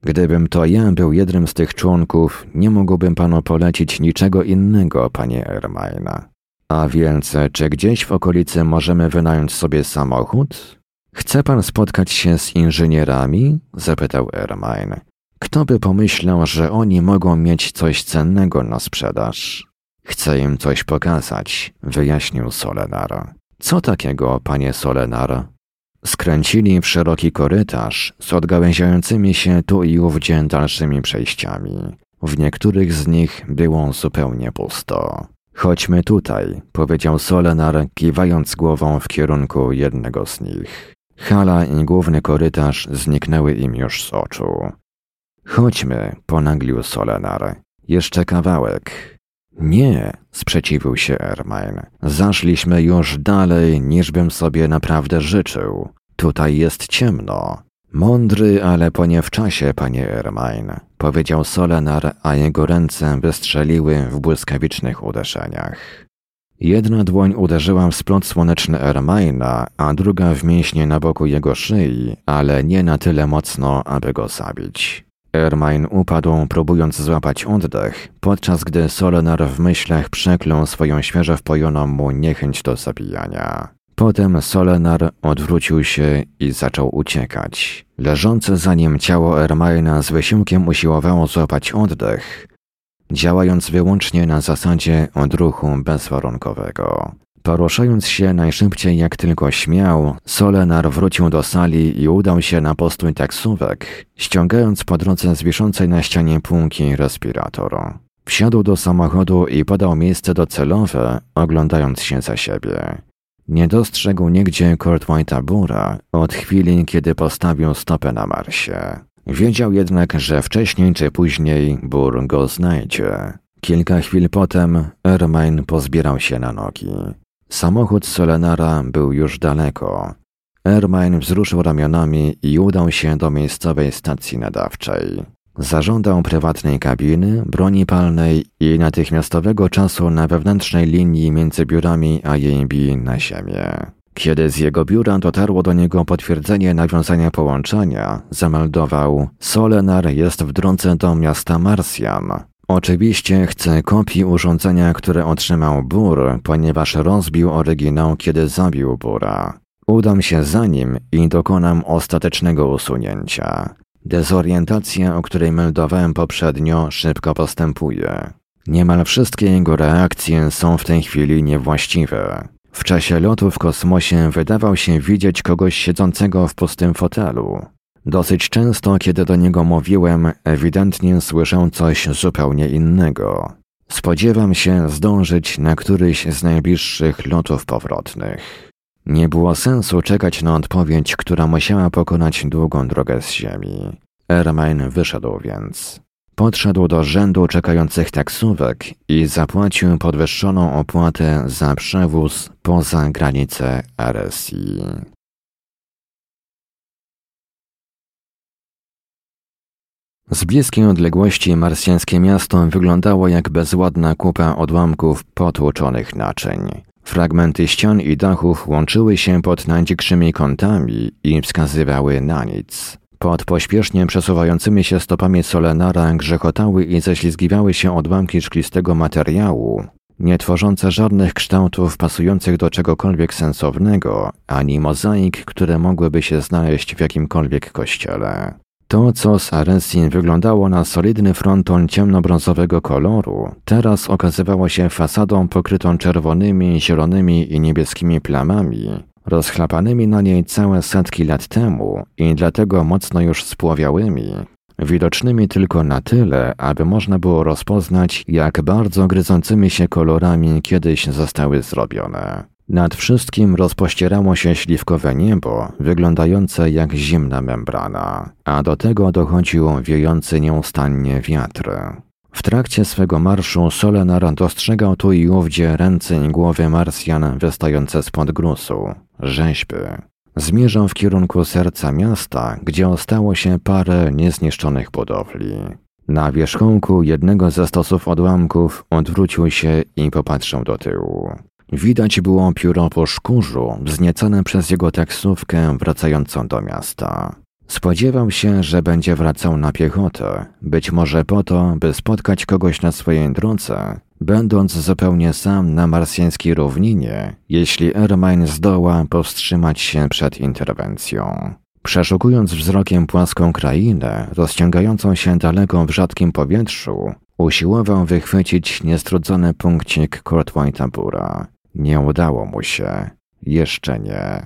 Gdybym to ja był jednym z tych członków, nie mógłbym panu polecić niczego innego, panie Ermaina. A więc, czy gdzieś w okolicy możemy wynająć sobie samochód? Chce pan spotkać się z inżynierami? zapytał Ermain. Kto by pomyślał, że oni mogą mieć coś cennego na sprzedaż? Chcę im coś pokazać, wyjaśnił Solenar. Co takiego, panie Solenar? Skręcili w szeroki korytarz z odgałęziającymi się tu i ówdzie dalszymi przejściami. W niektórych z nich było zupełnie pusto. Chodźmy tutaj, powiedział Solenar, kiwając głową w kierunku jednego z nich. Hala i główny korytarz zniknęły im już z oczu. Chodźmy, ponaglił Solenar. Jeszcze kawałek. Nie, sprzeciwił się Ermain. Zaszliśmy już dalej, niż bym sobie naprawdę życzył. Tutaj jest ciemno. Mądry, ale po nie w czasie, panie Ermain, powiedział Solenar, a jego ręce wystrzeliły w błyskawicznych uderzeniach. Jedna dłoń uderzyła w splot słoneczny Ermaina, a druga w mięśnie na boku jego szyi, ale nie na tyle mocno, aby go zabić. Ermain upadł, próbując złapać oddech, podczas gdy Solenar w myślach przeklął swoją świeżo wpojoną mu niechęć do zabijania. Potem Solenar odwrócił się i zaczął uciekać. Leżące za nim ciało Ermaina z wysiłkiem usiłowało złapać oddech, działając wyłącznie na zasadzie odruchu bezwarunkowego. Poruszając się najszybciej jak tylko śmiał, Solenar wrócił do sali i udał się na postój taksówek, ściągając po drodze z wiszącej na ścianie półki respirator. Wsiadł do samochodu i podał miejsce docelowe, oglądając się za siebie. Nie dostrzegł nigdzie Kurt White'a Bura od chwili, kiedy postawił stopę na Marsie. Wiedział jednak, że wcześniej czy później Bur go znajdzie. Kilka chwil potem Ermain pozbierał się na nogi. Samochód Solenara był już daleko. Ermain wzruszył ramionami i udał się do miejscowej stacji nadawczej. Zażądał prywatnej kabiny, broni palnej i natychmiastowego czasu na wewnętrznej linii między biurami a JB na ziemię. Kiedy z jego biura dotarło do niego potwierdzenie nawiązania połączenia, zameldował Solenar jest w drodze do miasta Marsjan. Oczywiście chcę kopii urządzenia, które otrzymał Bur, ponieważ rozbił oryginał, kiedy zabił Bura. Udam się za nim i dokonam ostatecznego usunięcia. Dezorientacja, o której meldowałem poprzednio, szybko postępuje. Niemal wszystkie jego reakcje są w tej chwili niewłaściwe. W czasie lotu w kosmosie wydawał się widzieć kogoś siedzącego w pustym fotelu. Dosyć często, kiedy do niego mówiłem, ewidentnie słyszę coś zupełnie innego. Spodziewam się zdążyć na któryś z najbliższych lotów powrotnych. Nie było sensu czekać na odpowiedź, która musiała pokonać długą drogę z Ziemi. Ermain wyszedł więc. Podszedł do rzędu czekających taksówek i zapłacił podwyższoną opłatę za przewóz poza granice RSI. Z bliskiej odległości marsjańskie miasto wyglądało jak bezładna kupa odłamków potłuczonych naczyń. Fragmenty ścian i dachów łączyły się pod najdzikszymi kątami i wskazywały na nic. Pod pośpiesznie przesuwającymi się stopami Solenara grzechotały i ześlizgiwały się odłamki szklistego materiału, nie tworzące żadnych kształtów pasujących do czegokolwiek sensownego, ani mozaik, które mogłyby się znaleźć w jakimkolwiek kościele. To, co z Aresin wyglądało na solidny fronton ciemnobrązowego koloru, teraz okazywało się fasadą pokrytą czerwonymi, zielonymi i niebieskimi plamami, rozchlapanymi na niej całe setki lat temu i dlatego mocno już spłowiałymi, widocznymi tylko na tyle, aby można było rozpoznać, jak bardzo gryzącymi się kolorami kiedyś zostały zrobione. Nad wszystkim rozpościerało się śliwkowe niebo, wyglądające jak zimna membrana, a do tego dochodził wiejący nieustannie wiatr. W trakcie swego marszu Solenar dostrzegał tu i ówdzie ręce i głowy Marsjan wystające spod grusu, rzeźby. Zmierzał w kierunku serca miasta, gdzie ostało się parę niezniszczonych budowli. Na wierzchołku jednego ze stosów odłamków odwrócił się i popatrzył do tyłu. Widać było pióro po szkórzu, wzniecone przez jego taksówkę wracającą do miasta. Spodziewał się, że będzie wracał na piechotę, być może po to, by spotkać kogoś na swojej drodze, będąc zupełnie sam na marsjańskiej równinie, jeśli Ermine zdoła powstrzymać się przed interwencją. Przeszukując wzrokiem płaską krainę, rozciągającą się daleko w rzadkim powietrzu, usiłował wychwycić niestrudzony punkcik Courtwhite'a Bura. Nie udało mu się. Jeszcze nie.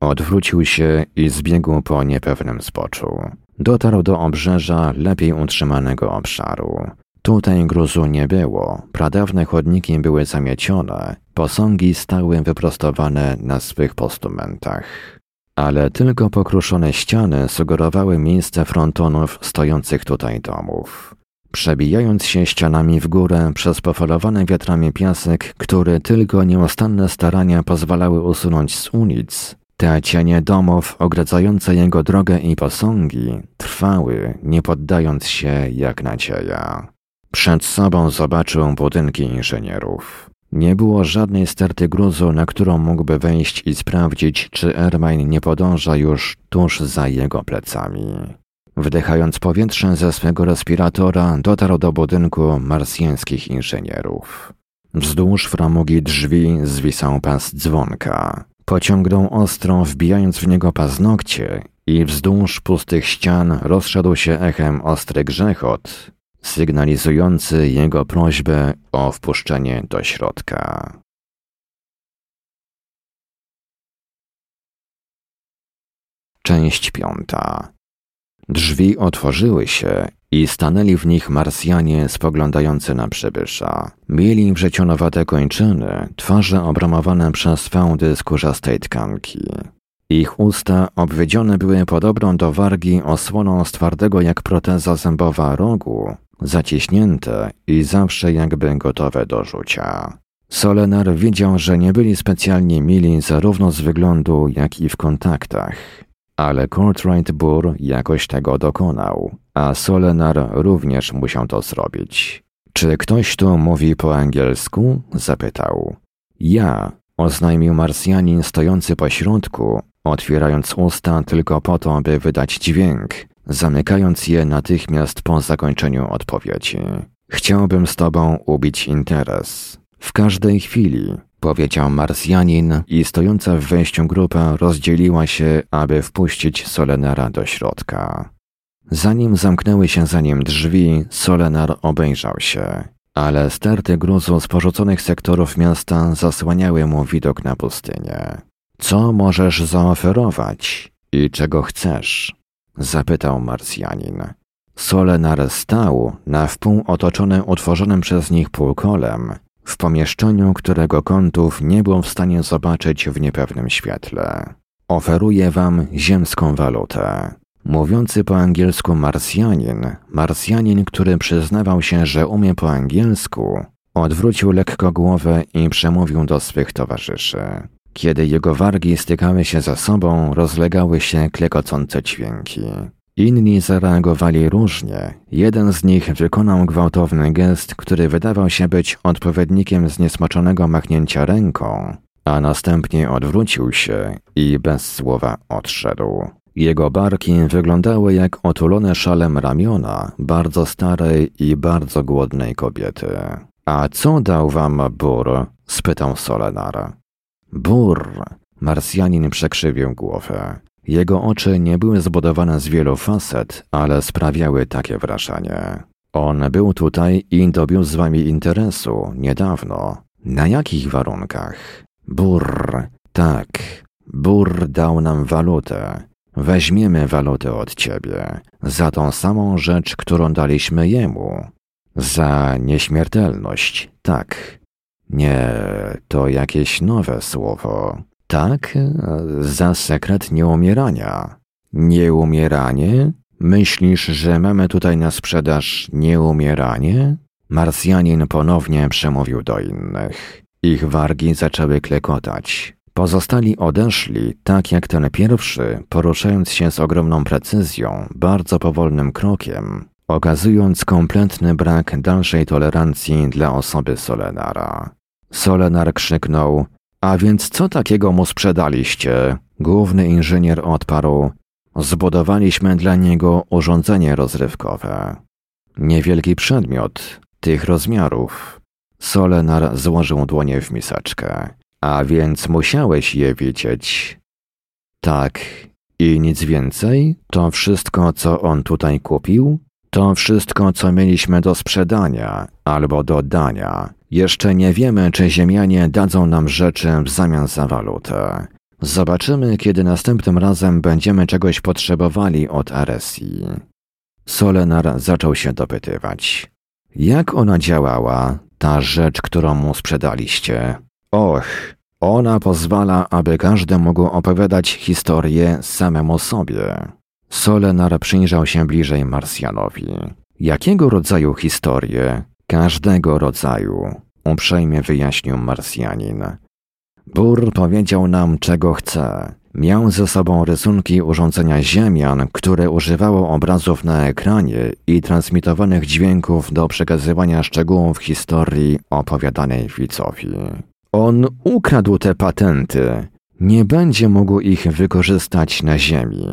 Odwrócił się i zbiegł po niepewnym spoczu. Dotarł do obrzeża lepiej utrzymanego obszaru. Tutaj gruzu nie było, pradawne chodniki były zamiecione, posągi stały wyprostowane na swych postumentach. Ale tylko pokruszone ściany sugerowały miejsce frontonów stojących tutaj domów. Przebijając się ścianami w górę przez pofalowany wiatrami piasek, który tylko nieustanne starania pozwalały usunąć z ulic, te cienie domów ogradzające jego drogę i posągi trwały, nie poddając się jak nadzieja. Przed sobą zobaczył budynki inżynierów. Nie było żadnej sterty gruzu, na którą mógłby wejść i sprawdzić, czy Ermine nie podąża już tuż za jego plecami. Wdychając powietrze ze swego respiratora, dotarł do budynku marsjańskich inżynierów. Wzdłuż framugi drzwi zwisał pas dzwonka. Pociągnął ostrą, wbijając w niego paznokcie i wzdłuż pustych ścian rozszedł się echem ostry grzechot, sygnalizujący jego prośbę o wpuszczenie do środka. Część piąta. Drzwi otworzyły się i stanęli w nich Marsjanie spoglądający na przybysza. Mieli wrzecionowate kończyny, twarze obramowane przez fałdy skórzastej tkanki. Ich usta obwiedzione były podobną do wargi osłoną z twardego jak proteza zębowa rogu, zaciśnięte i zawsze jakby gotowe do rzucia. Solenar widział, że nie byli specjalnie mili zarówno z wyglądu, jak i w kontaktach. Ale Courtright Burr jakoś tego dokonał, a Solenar również musiał to zrobić. Czy ktoś tu mówi po angielsku? zapytał. Ja, oznajmił Marsjanin stojący po środku, otwierając usta tylko po to, by wydać dźwięk, zamykając je natychmiast po zakończeniu odpowiedzi. Chciałbym z tobą ubić interes. W każdej chwili, powiedział Marsjanin i stojąca w wejściu grupa rozdzieliła się, aby wpuścić Solenara do środka. Zanim zamknęły się za nim drzwi, Solenar obejrzał się, ale sterty gruzu z porzuconych sektorów miasta zasłaniały mu widok na pustynię. Co możesz zaoferować i czego chcesz? zapytał Marsjanin. Solenar stał na wpół otoczony utworzonym przez nich półkolem, w pomieszczeniu, którego kątów nie był w stanie zobaczyć w niepewnym świetle. Oferuję wam ziemską walutę. Mówiący po angielsku Marsjanin, Marsjanin, który przyznawał się, że umie po angielsku, odwrócił lekko głowę i przemówił do swych towarzyszy. Kiedy jego wargi stykały się ze sobą, rozlegały się klekocące dźwięki. Inni zareagowali różnie. Jeden z nich wykonał gwałtowny gest, który wydawał się być odpowiednikiem zniesmaczonego machnięcia ręką, a następnie odwrócił się i bez słowa odszedł. Jego barki wyglądały jak otulone szalem ramiona bardzo starej i bardzo głodnej kobiety. A co dał wam Bur? spytał Solenar. Bur. Marsjanin przekrzywił głowę. Jego oczy nie były zbudowane z wielu facet, ale sprawiały takie wrażenie. On był tutaj i dobił z wami interesu niedawno. Na jakich warunkach? Bur. Tak. Bur dał nam walutę. Weźmiemy walutę od ciebie za tą samą rzecz, którą daliśmy jemu. Za nieśmiertelność, tak. Nie, to jakieś nowe słowo. Tak, za sekret nieumierania. Nieumieranie? Myślisz, że mamy tutaj na sprzedaż nieumieranie? Marsjanin ponownie przemówił do innych. Ich wargi zaczęły klekotać. Pozostali odeszli, tak jak ten pierwszy, poruszając się z ogromną precyzją, bardzo powolnym krokiem, okazując kompletny brak dalszej tolerancji dla osoby Solenara. Solenar krzyknął: A więc co takiego mu sprzedaliście? Główny inżynier odparł: Zbudowaliśmy dla niego urządzenie rozrywkowe. Niewielki przedmiot, tych rozmiarów. Solenar złożył dłonie w miseczkę. A więc musiałeś je widzieć. Tak. I nic więcej? To wszystko, co on tutaj kupił? To wszystko, co mieliśmy do sprzedania albo do dania. Jeszcze nie wiemy, czy Ziemianie dadzą nam rzeczy w zamian za walutę. Zobaczymy, kiedy następnym razem będziemy czegoś potrzebowali od Aresji. Solenar zaczął się dopytywać. Jak ona działała, ta rzecz, którą mu sprzedaliście? Och, ona pozwala, aby każdy mógł opowiadać historię samemu sobie. Solenar przyjrzał się bliżej Marsjanowi. Jakiego rodzaju historię? Każdego rodzaju, uprzejmie wyjaśnił Marsjanin. Bur powiedział nam, czego chce. Miał ze sobą rysunki urządzenia Ziemian, które używało obrazów na ekranie i transmitowanych dźwięków do przekazywania szczegółów historii opowiadanej widzowi. On ukradł te patenty. Nie będzie mógł ich wykorzystać na Ziemi.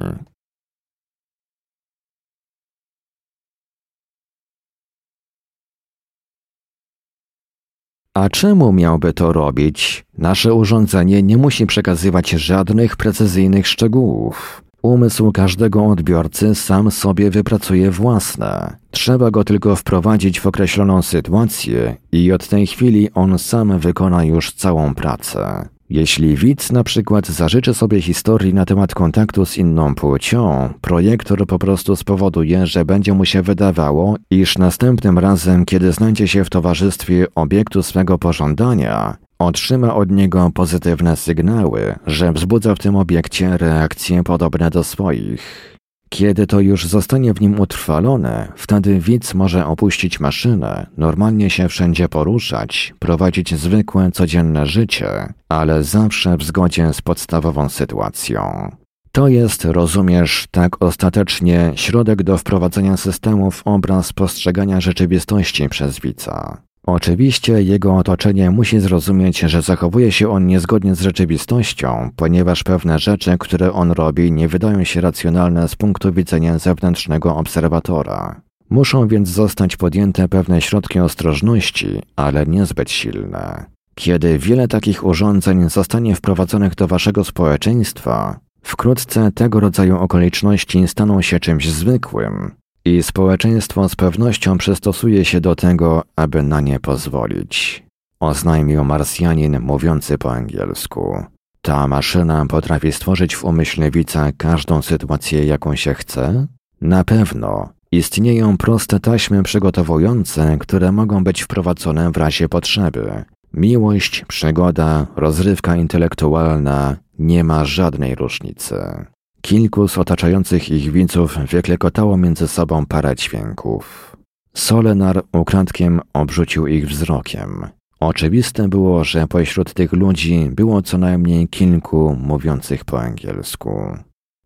A czemu miałby to robić? Nasze urządzenie nie musi przekazywać żadnych precyzyjnych szczegółów. Umysł każdego odbiorcy sam sobie wypracuje własne. Trzeba go tylko wprowadzić w określoną sytuację i od tej chwili on sam wykona już całą pracę. Jeśli widz na przykład zażyczy sobie historii na temat kontaktu z inną płcią, projektor po prostu spowoduje, że będzie mu się wydawało, iż następnym razem, kiedy znajdzie się w towarzystwie obiektu swego pożądania, otrzyma od niego pozytywne sygnały, że wzbudza w tym obiekcie reakcje podobne do swoich. Kiedy to już zostanie w nim utrwalone, wtedy widz może opuścić maszynę, normalnie się wszędzie poruszać, prowadzić zwykłe, codzienne życie, ale zawsze w zgodzie z podstawową sytuacją. To jest, rozumiesz, tak ostatecznie środek do wprowadzenia systemu w obraz postrzegania rzeczywistości przez widza. Oczywiście jego otoczenie musi zrozumieć, że zachowuje się on niezgodnie z rzeczywistością, ponieważ pewne rzeczy, które on robi, nie wydają się racjonalne z punktu widzenia zewnętrznego obserwatora. Muszą więc zostać podjęte pewne środki ostrożności, ale niezbyt silne. Kiedy wiele takich urządzeń zostanie wprowadzonych do waszego społeczeństwa, wkrótce tego rodzaju okoliczności staną się czymś zwykłym, i społeczeństwo z pewnością przystosuje się do tego, aby na nie pozwolić. Oznajmił Marsjanin mówiący po angielsku. Ta maszyna potrafi stworzyć w umyśle widza każdą sytuację, jaką się chce? Na pewno. Istnieją proste taśmy przygotowujące, które mogą być wprowadzone w razie potrzeby. Miłość, przygoda, rozrywka intelektualna nie ma żadnej różnicy. Kilku z otaczających ich widzów wyklekotało między sobą parę dźwięków. Solenar ukradkiem obrzucił ich wzrokiem. Oczywiste było, że pośród tych ludzi było co najmniej kilku mówiących po angielsku.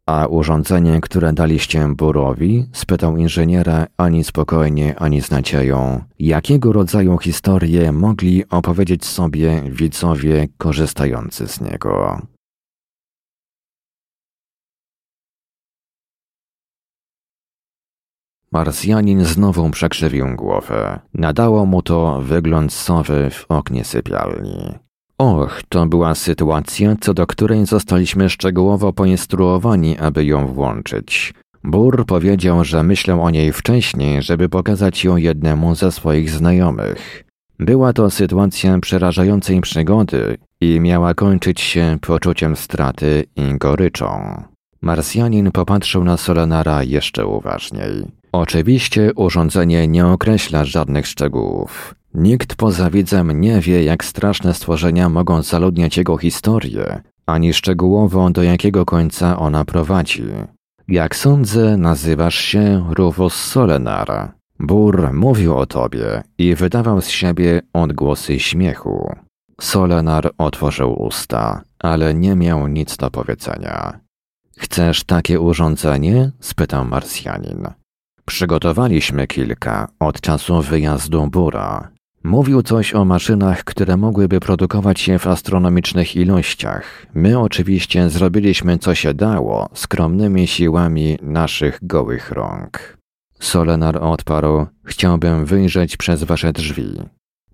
A urządzenie, które daliście Burowi? spytał inżyniera ani spokojnie, ani z nadzieją. Jakiego rodzaju historie mogli opowiedzieć sobie widzowie korzystający z niego? Marsjanin znowu przekrzywił głowę. Nadało mu to wygląd sowy w oknie sypialni. Och, to była sytuacja, co do której zostaliśmy szczegółowo poinstruowani, aby ją włączyć. Bur powiedział, że myślał o niej wcześniej, żeby pokazać ją jednemu ze swoich znajomych. Była to sytuacja przerażającej przygody i miała kończyć się poczuciem straty i goryczą. Marsjanin popatrzył na Solenara jeszcze uważniej. Oczywiście urządzenie nie określa żadnych szczegółów. Nikt poza widzem nie wie, jak straszne stworzenia mogą zaludniać jego historię, ani szczegółowo do jakiego końca ona prowadzi. Jak sądzę, nazywasz się Rufus Solenar. Bur mówił o tobie i wydawał z siebie odgłosy śmiechu. Solenar otworzył usta, ale nie miał nic do powiedzenia. Chcesz takie urządzenie? spytał Marsjanin. Przygotowaliśmy kilka od czasu wyjazdu Bura. Mówił coś o maszynach, które mogłyby produkować je w astronomicznych ilościach. My oczywiście zrobiliśmy co się dało, skromnymi siłami naszych gołych rąk. Solenar odparł: Chciałbym wyjrzeć przez wasze drzwi.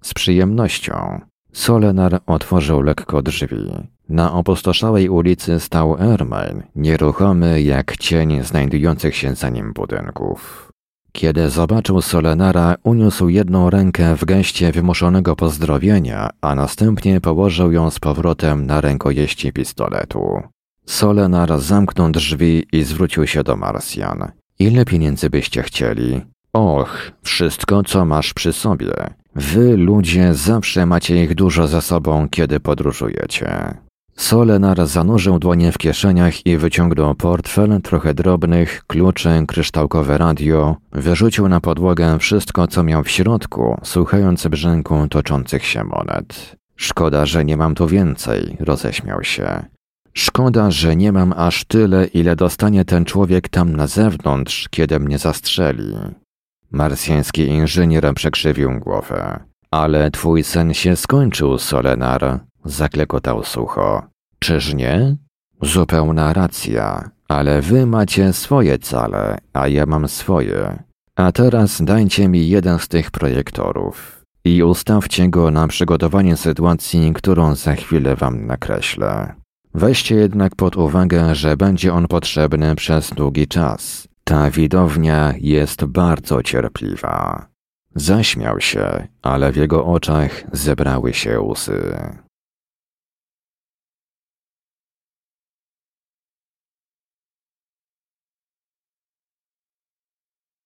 Z przyjemnością. Solenar otworzył lekko drzwi. Na opustoszałej ulicy stał Ermain, nieruchomy jak cień znajdujących się za nim budynków. Kiedy zobaczył Solenara, uniósł jedną rękę w geście wymuszonego pozdrowienia, a następnie położył ją z powrotem na rękojeści pistoletu. Solenar zamknął drzwi i zwrócił się do Marsjan. Ile pieniędzy byście chcieli? Och, wszystko, co masz przy sobie. Wy, ludzie, zawsze macie ich dużo za sobą, kiedy podróżujecie. Solenar zanurzył dłonie w kieszeniach i wyciągnął portfel, trochę drobnych, klucze, kryształkowe radio. Wyrzucił na podłogę wszystko, co miał w środku, słuchając brzęku toczących się monet. Szkoda, że nie mam tu więcej, roześmiał się. Szkoda, że nie mam aż tyle, ile dostanie ten człowiek tam na zewnątrz, kiedy mnie zastrzeli. Marsjański inżynier przekrzywił głowę. Ale twój sen się skończył, Solenar, zaklekotał sucho. Czyż nie? Zupełna racja, ale wy macie swoje cele, a ja mam swoje. A teraz dajcie mi jeden z tych projektorów i ustawcie go na przygotowanie sytuacji, którą za chwilę wam nakreślę. Weźcie jednak pod uwagę, że będzie on potrzebny przez długi czas. Ta widownia jest bardzo cierpliwa. Zaśmiał się, ale w jego oczach zebrały się łzy.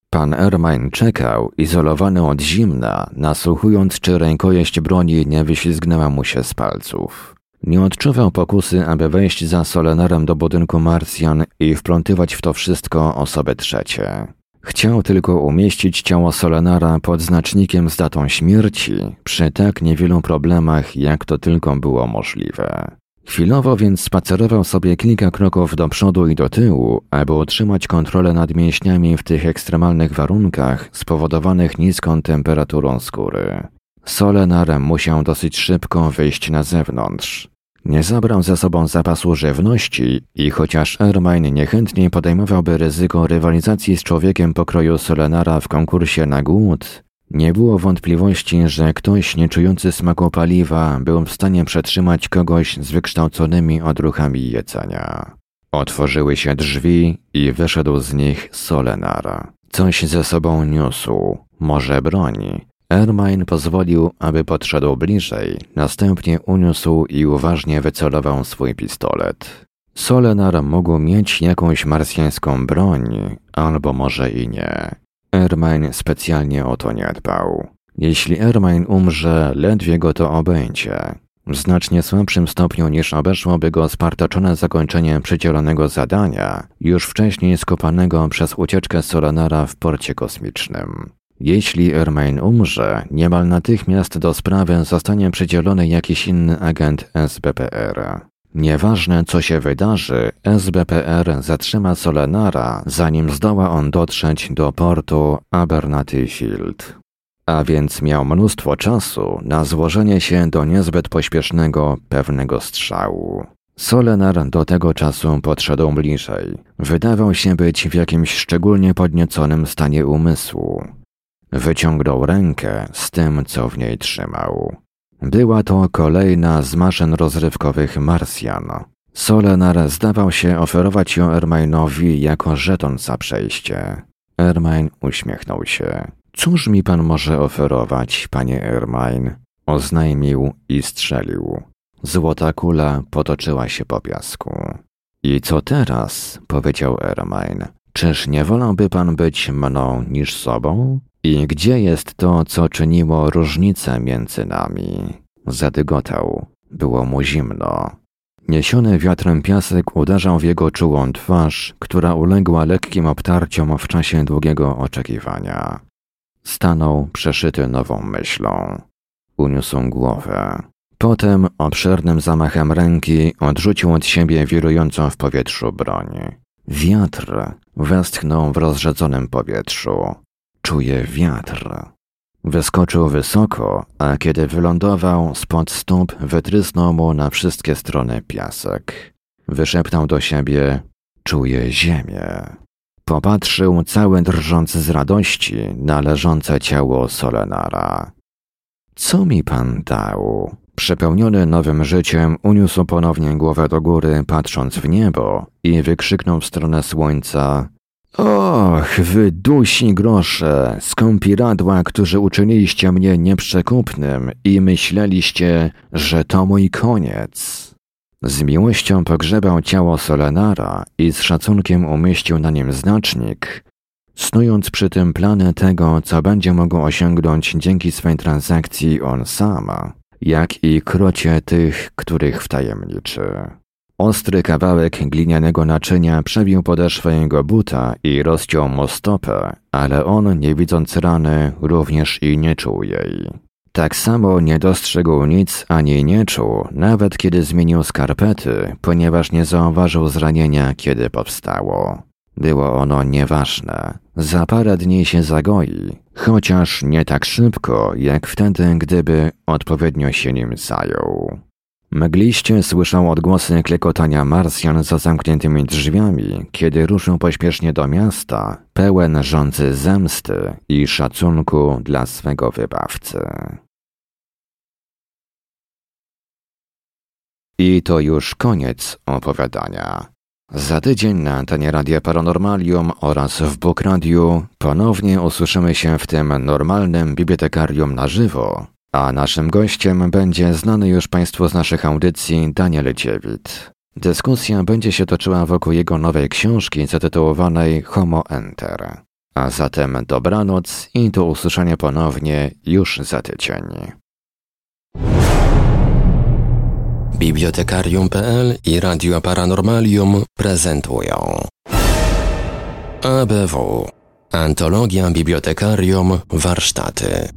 Pan Ermain czekał, izolowany od zimna, nasłuchując, czy rękojeść broni nie wyślizgnęła mu się z palców. Nie odczuwał pokusy, aby wejść za Solenarem do budynku Marsjan i wplątywać w to wszystko osoby trzecie. Chciał tylko umieścić ciało Solenara pod znacznikiem z datą śmierci, przy tak niewielu problemach, jak to tylko było możliwe. Chwilowo więc spacerował sobie kilka kroków do przodu i do tyłu, aby utrzymać kontrolę nad mięśniami w tych ekstremalnych warunkach spowodowanych niską temperaturą skóry. Solenar musiał dosyć szybko wyjść na zewnątrz. Nie zabrał ze sobą zapasu żywności i chociaż Ermine niechętnie podejmowałby ryzyko rywalizacji z człowiekiem pokroju Solenara w konkursie na głód, nie było wątpliwości, że ktoś nieczujący smaku paliwa był w stanie przetrzymać kogoś z wykształconymi odruchami jedzenia. Otworzyły się drzwi i wyszedł z nich Solenar. Coś ze sobą niósł, może broń, Ermine pozwolił, aby podszedł bliżej, następnie uniósł i uważnie wycelował swój pistolet. Solenar mógł mieć jakąś marsjańską broń, albo może i nie. Ermine specjalnie o to nie dbał. Jeśli Ermine umrze, ledwie go to obędzie. W znacznie słabszym stopniu niż obeszłoby go spartaczone zakończenie przydzielonego zadania, już wcześniej skopanego przez ucieczkę Solenara w porcie kosmicznym. Jeśli Ermain umrze, niemal natychmiast do sprawy zostanie przydzielony jakiś inny agent SBPR. Nieważne co się wydarzy, SBPR zatrzyma Solenara, zanim zdoła on dotrzeć do portu Abernathy Field. A więc miał mnóstwo czasu na złożenie się do niezbyt pośpiesznego pewnego strzału. Solenar do tego czasu podszedł bliżej. Wydawał się być w jakimś szczególnie podnieconym stanie umysłu. Wyciągnął rękę z tym, co w niej trzymał. Była to kolejna z maszyn rozrywkowych Marsjan. Solenar zdawał się oferować ją Ermainowi jako żeton za przejście. Ermain uśmiechnął się. Cóż mi pan może oferować, panie Ermain? Oznajmił i strzelił. Złota kula potoczyła się po piasku. I co teraz? powiedział Ermain. Czyż nie wolałby pan być mną niż sobą? I gdzie jest to, co czyniło różnicę między nami? Zadygotał. Było mu zimno. Niesiony wiatrem piasek uderzał w jego czułą twarz, która uległa lekkim obtarciom w czasie długiego oczekiwania. Stanął przeszyty nową myślą. Uniósł głowę. Potem obszernym zamachem ręki odrzucił od siebie wirującą w powietrzu broń. Wiatr westchnął w rozrzedzonym powietrzu. Czuje wiatr. Wyskoczył wysoko, a kiedy wylądował, spod stóp wytrysnął mu na wszystkie strony piasek. Wyszeptał do siebie: Czuję ziemię. Popatrzył cały drżąc z radości na leżące ciało Solenara. Co mi pan dał? Przepełniony nowym życiem, uniósł ponownie głowę do góry, patrząc w niebo i wykrzyknął w stronę słońca: Och, wy dusi grosze, skąpiradła, którzy uczyniliście mnie nieprzekupnym i myśleliście, że to mój koniec. Z miłością pogrzebał ciało Solenara i z szacunkiem umieścił na nim znacznik, snując przy tym plany tego, co będzie mógł osiągnąć dzięki swej transakcji on sama, jak i krocie tych, których wtajemniczy. Ostry kawałek glinianego naczynia przebił podeszwę jego buta i rozciął mu stopę, ale on, nie widząc rany, również i nie czuł jej. Tak samo nie dostrzegł nic ani nie czuł, nawet kiedy zmienił skarpety, ponieważ nie zauważył zranienia, kiedy powstało. Było ono nieważne. Za parę dni się zagoi, chociaż nie tak szybko, jak wtedy, gdyby odpowiednio się nim zajął. Mgliście słyszał odgłosy klekotania Marsjan za zamkniętymi drzwiami, kiedy ruszył pośpiesznie do miasta, pełen rządzy zemsty i szacunku dla swego wybawcy. I to już koniec opowiadania. Za tydzień na antenie Radia Paranormalium oraz w Book Radio ponownie usłyszymy się w tym normalnym bibliotekarium na żywo, a naszym gościem będzie znany już Państwu z naszych audycji Daniel Dziewit. Dyskusja będzie się toczyła wokół jego nowej książki zatytułowanej Homo Enter. A zatem dobranoc i do usłyszenia ponownie już za tydzień. Bibliotekarium.pl i Radio Paranormalium prezentują ABW Antologia Bibliotekarium Warsztaty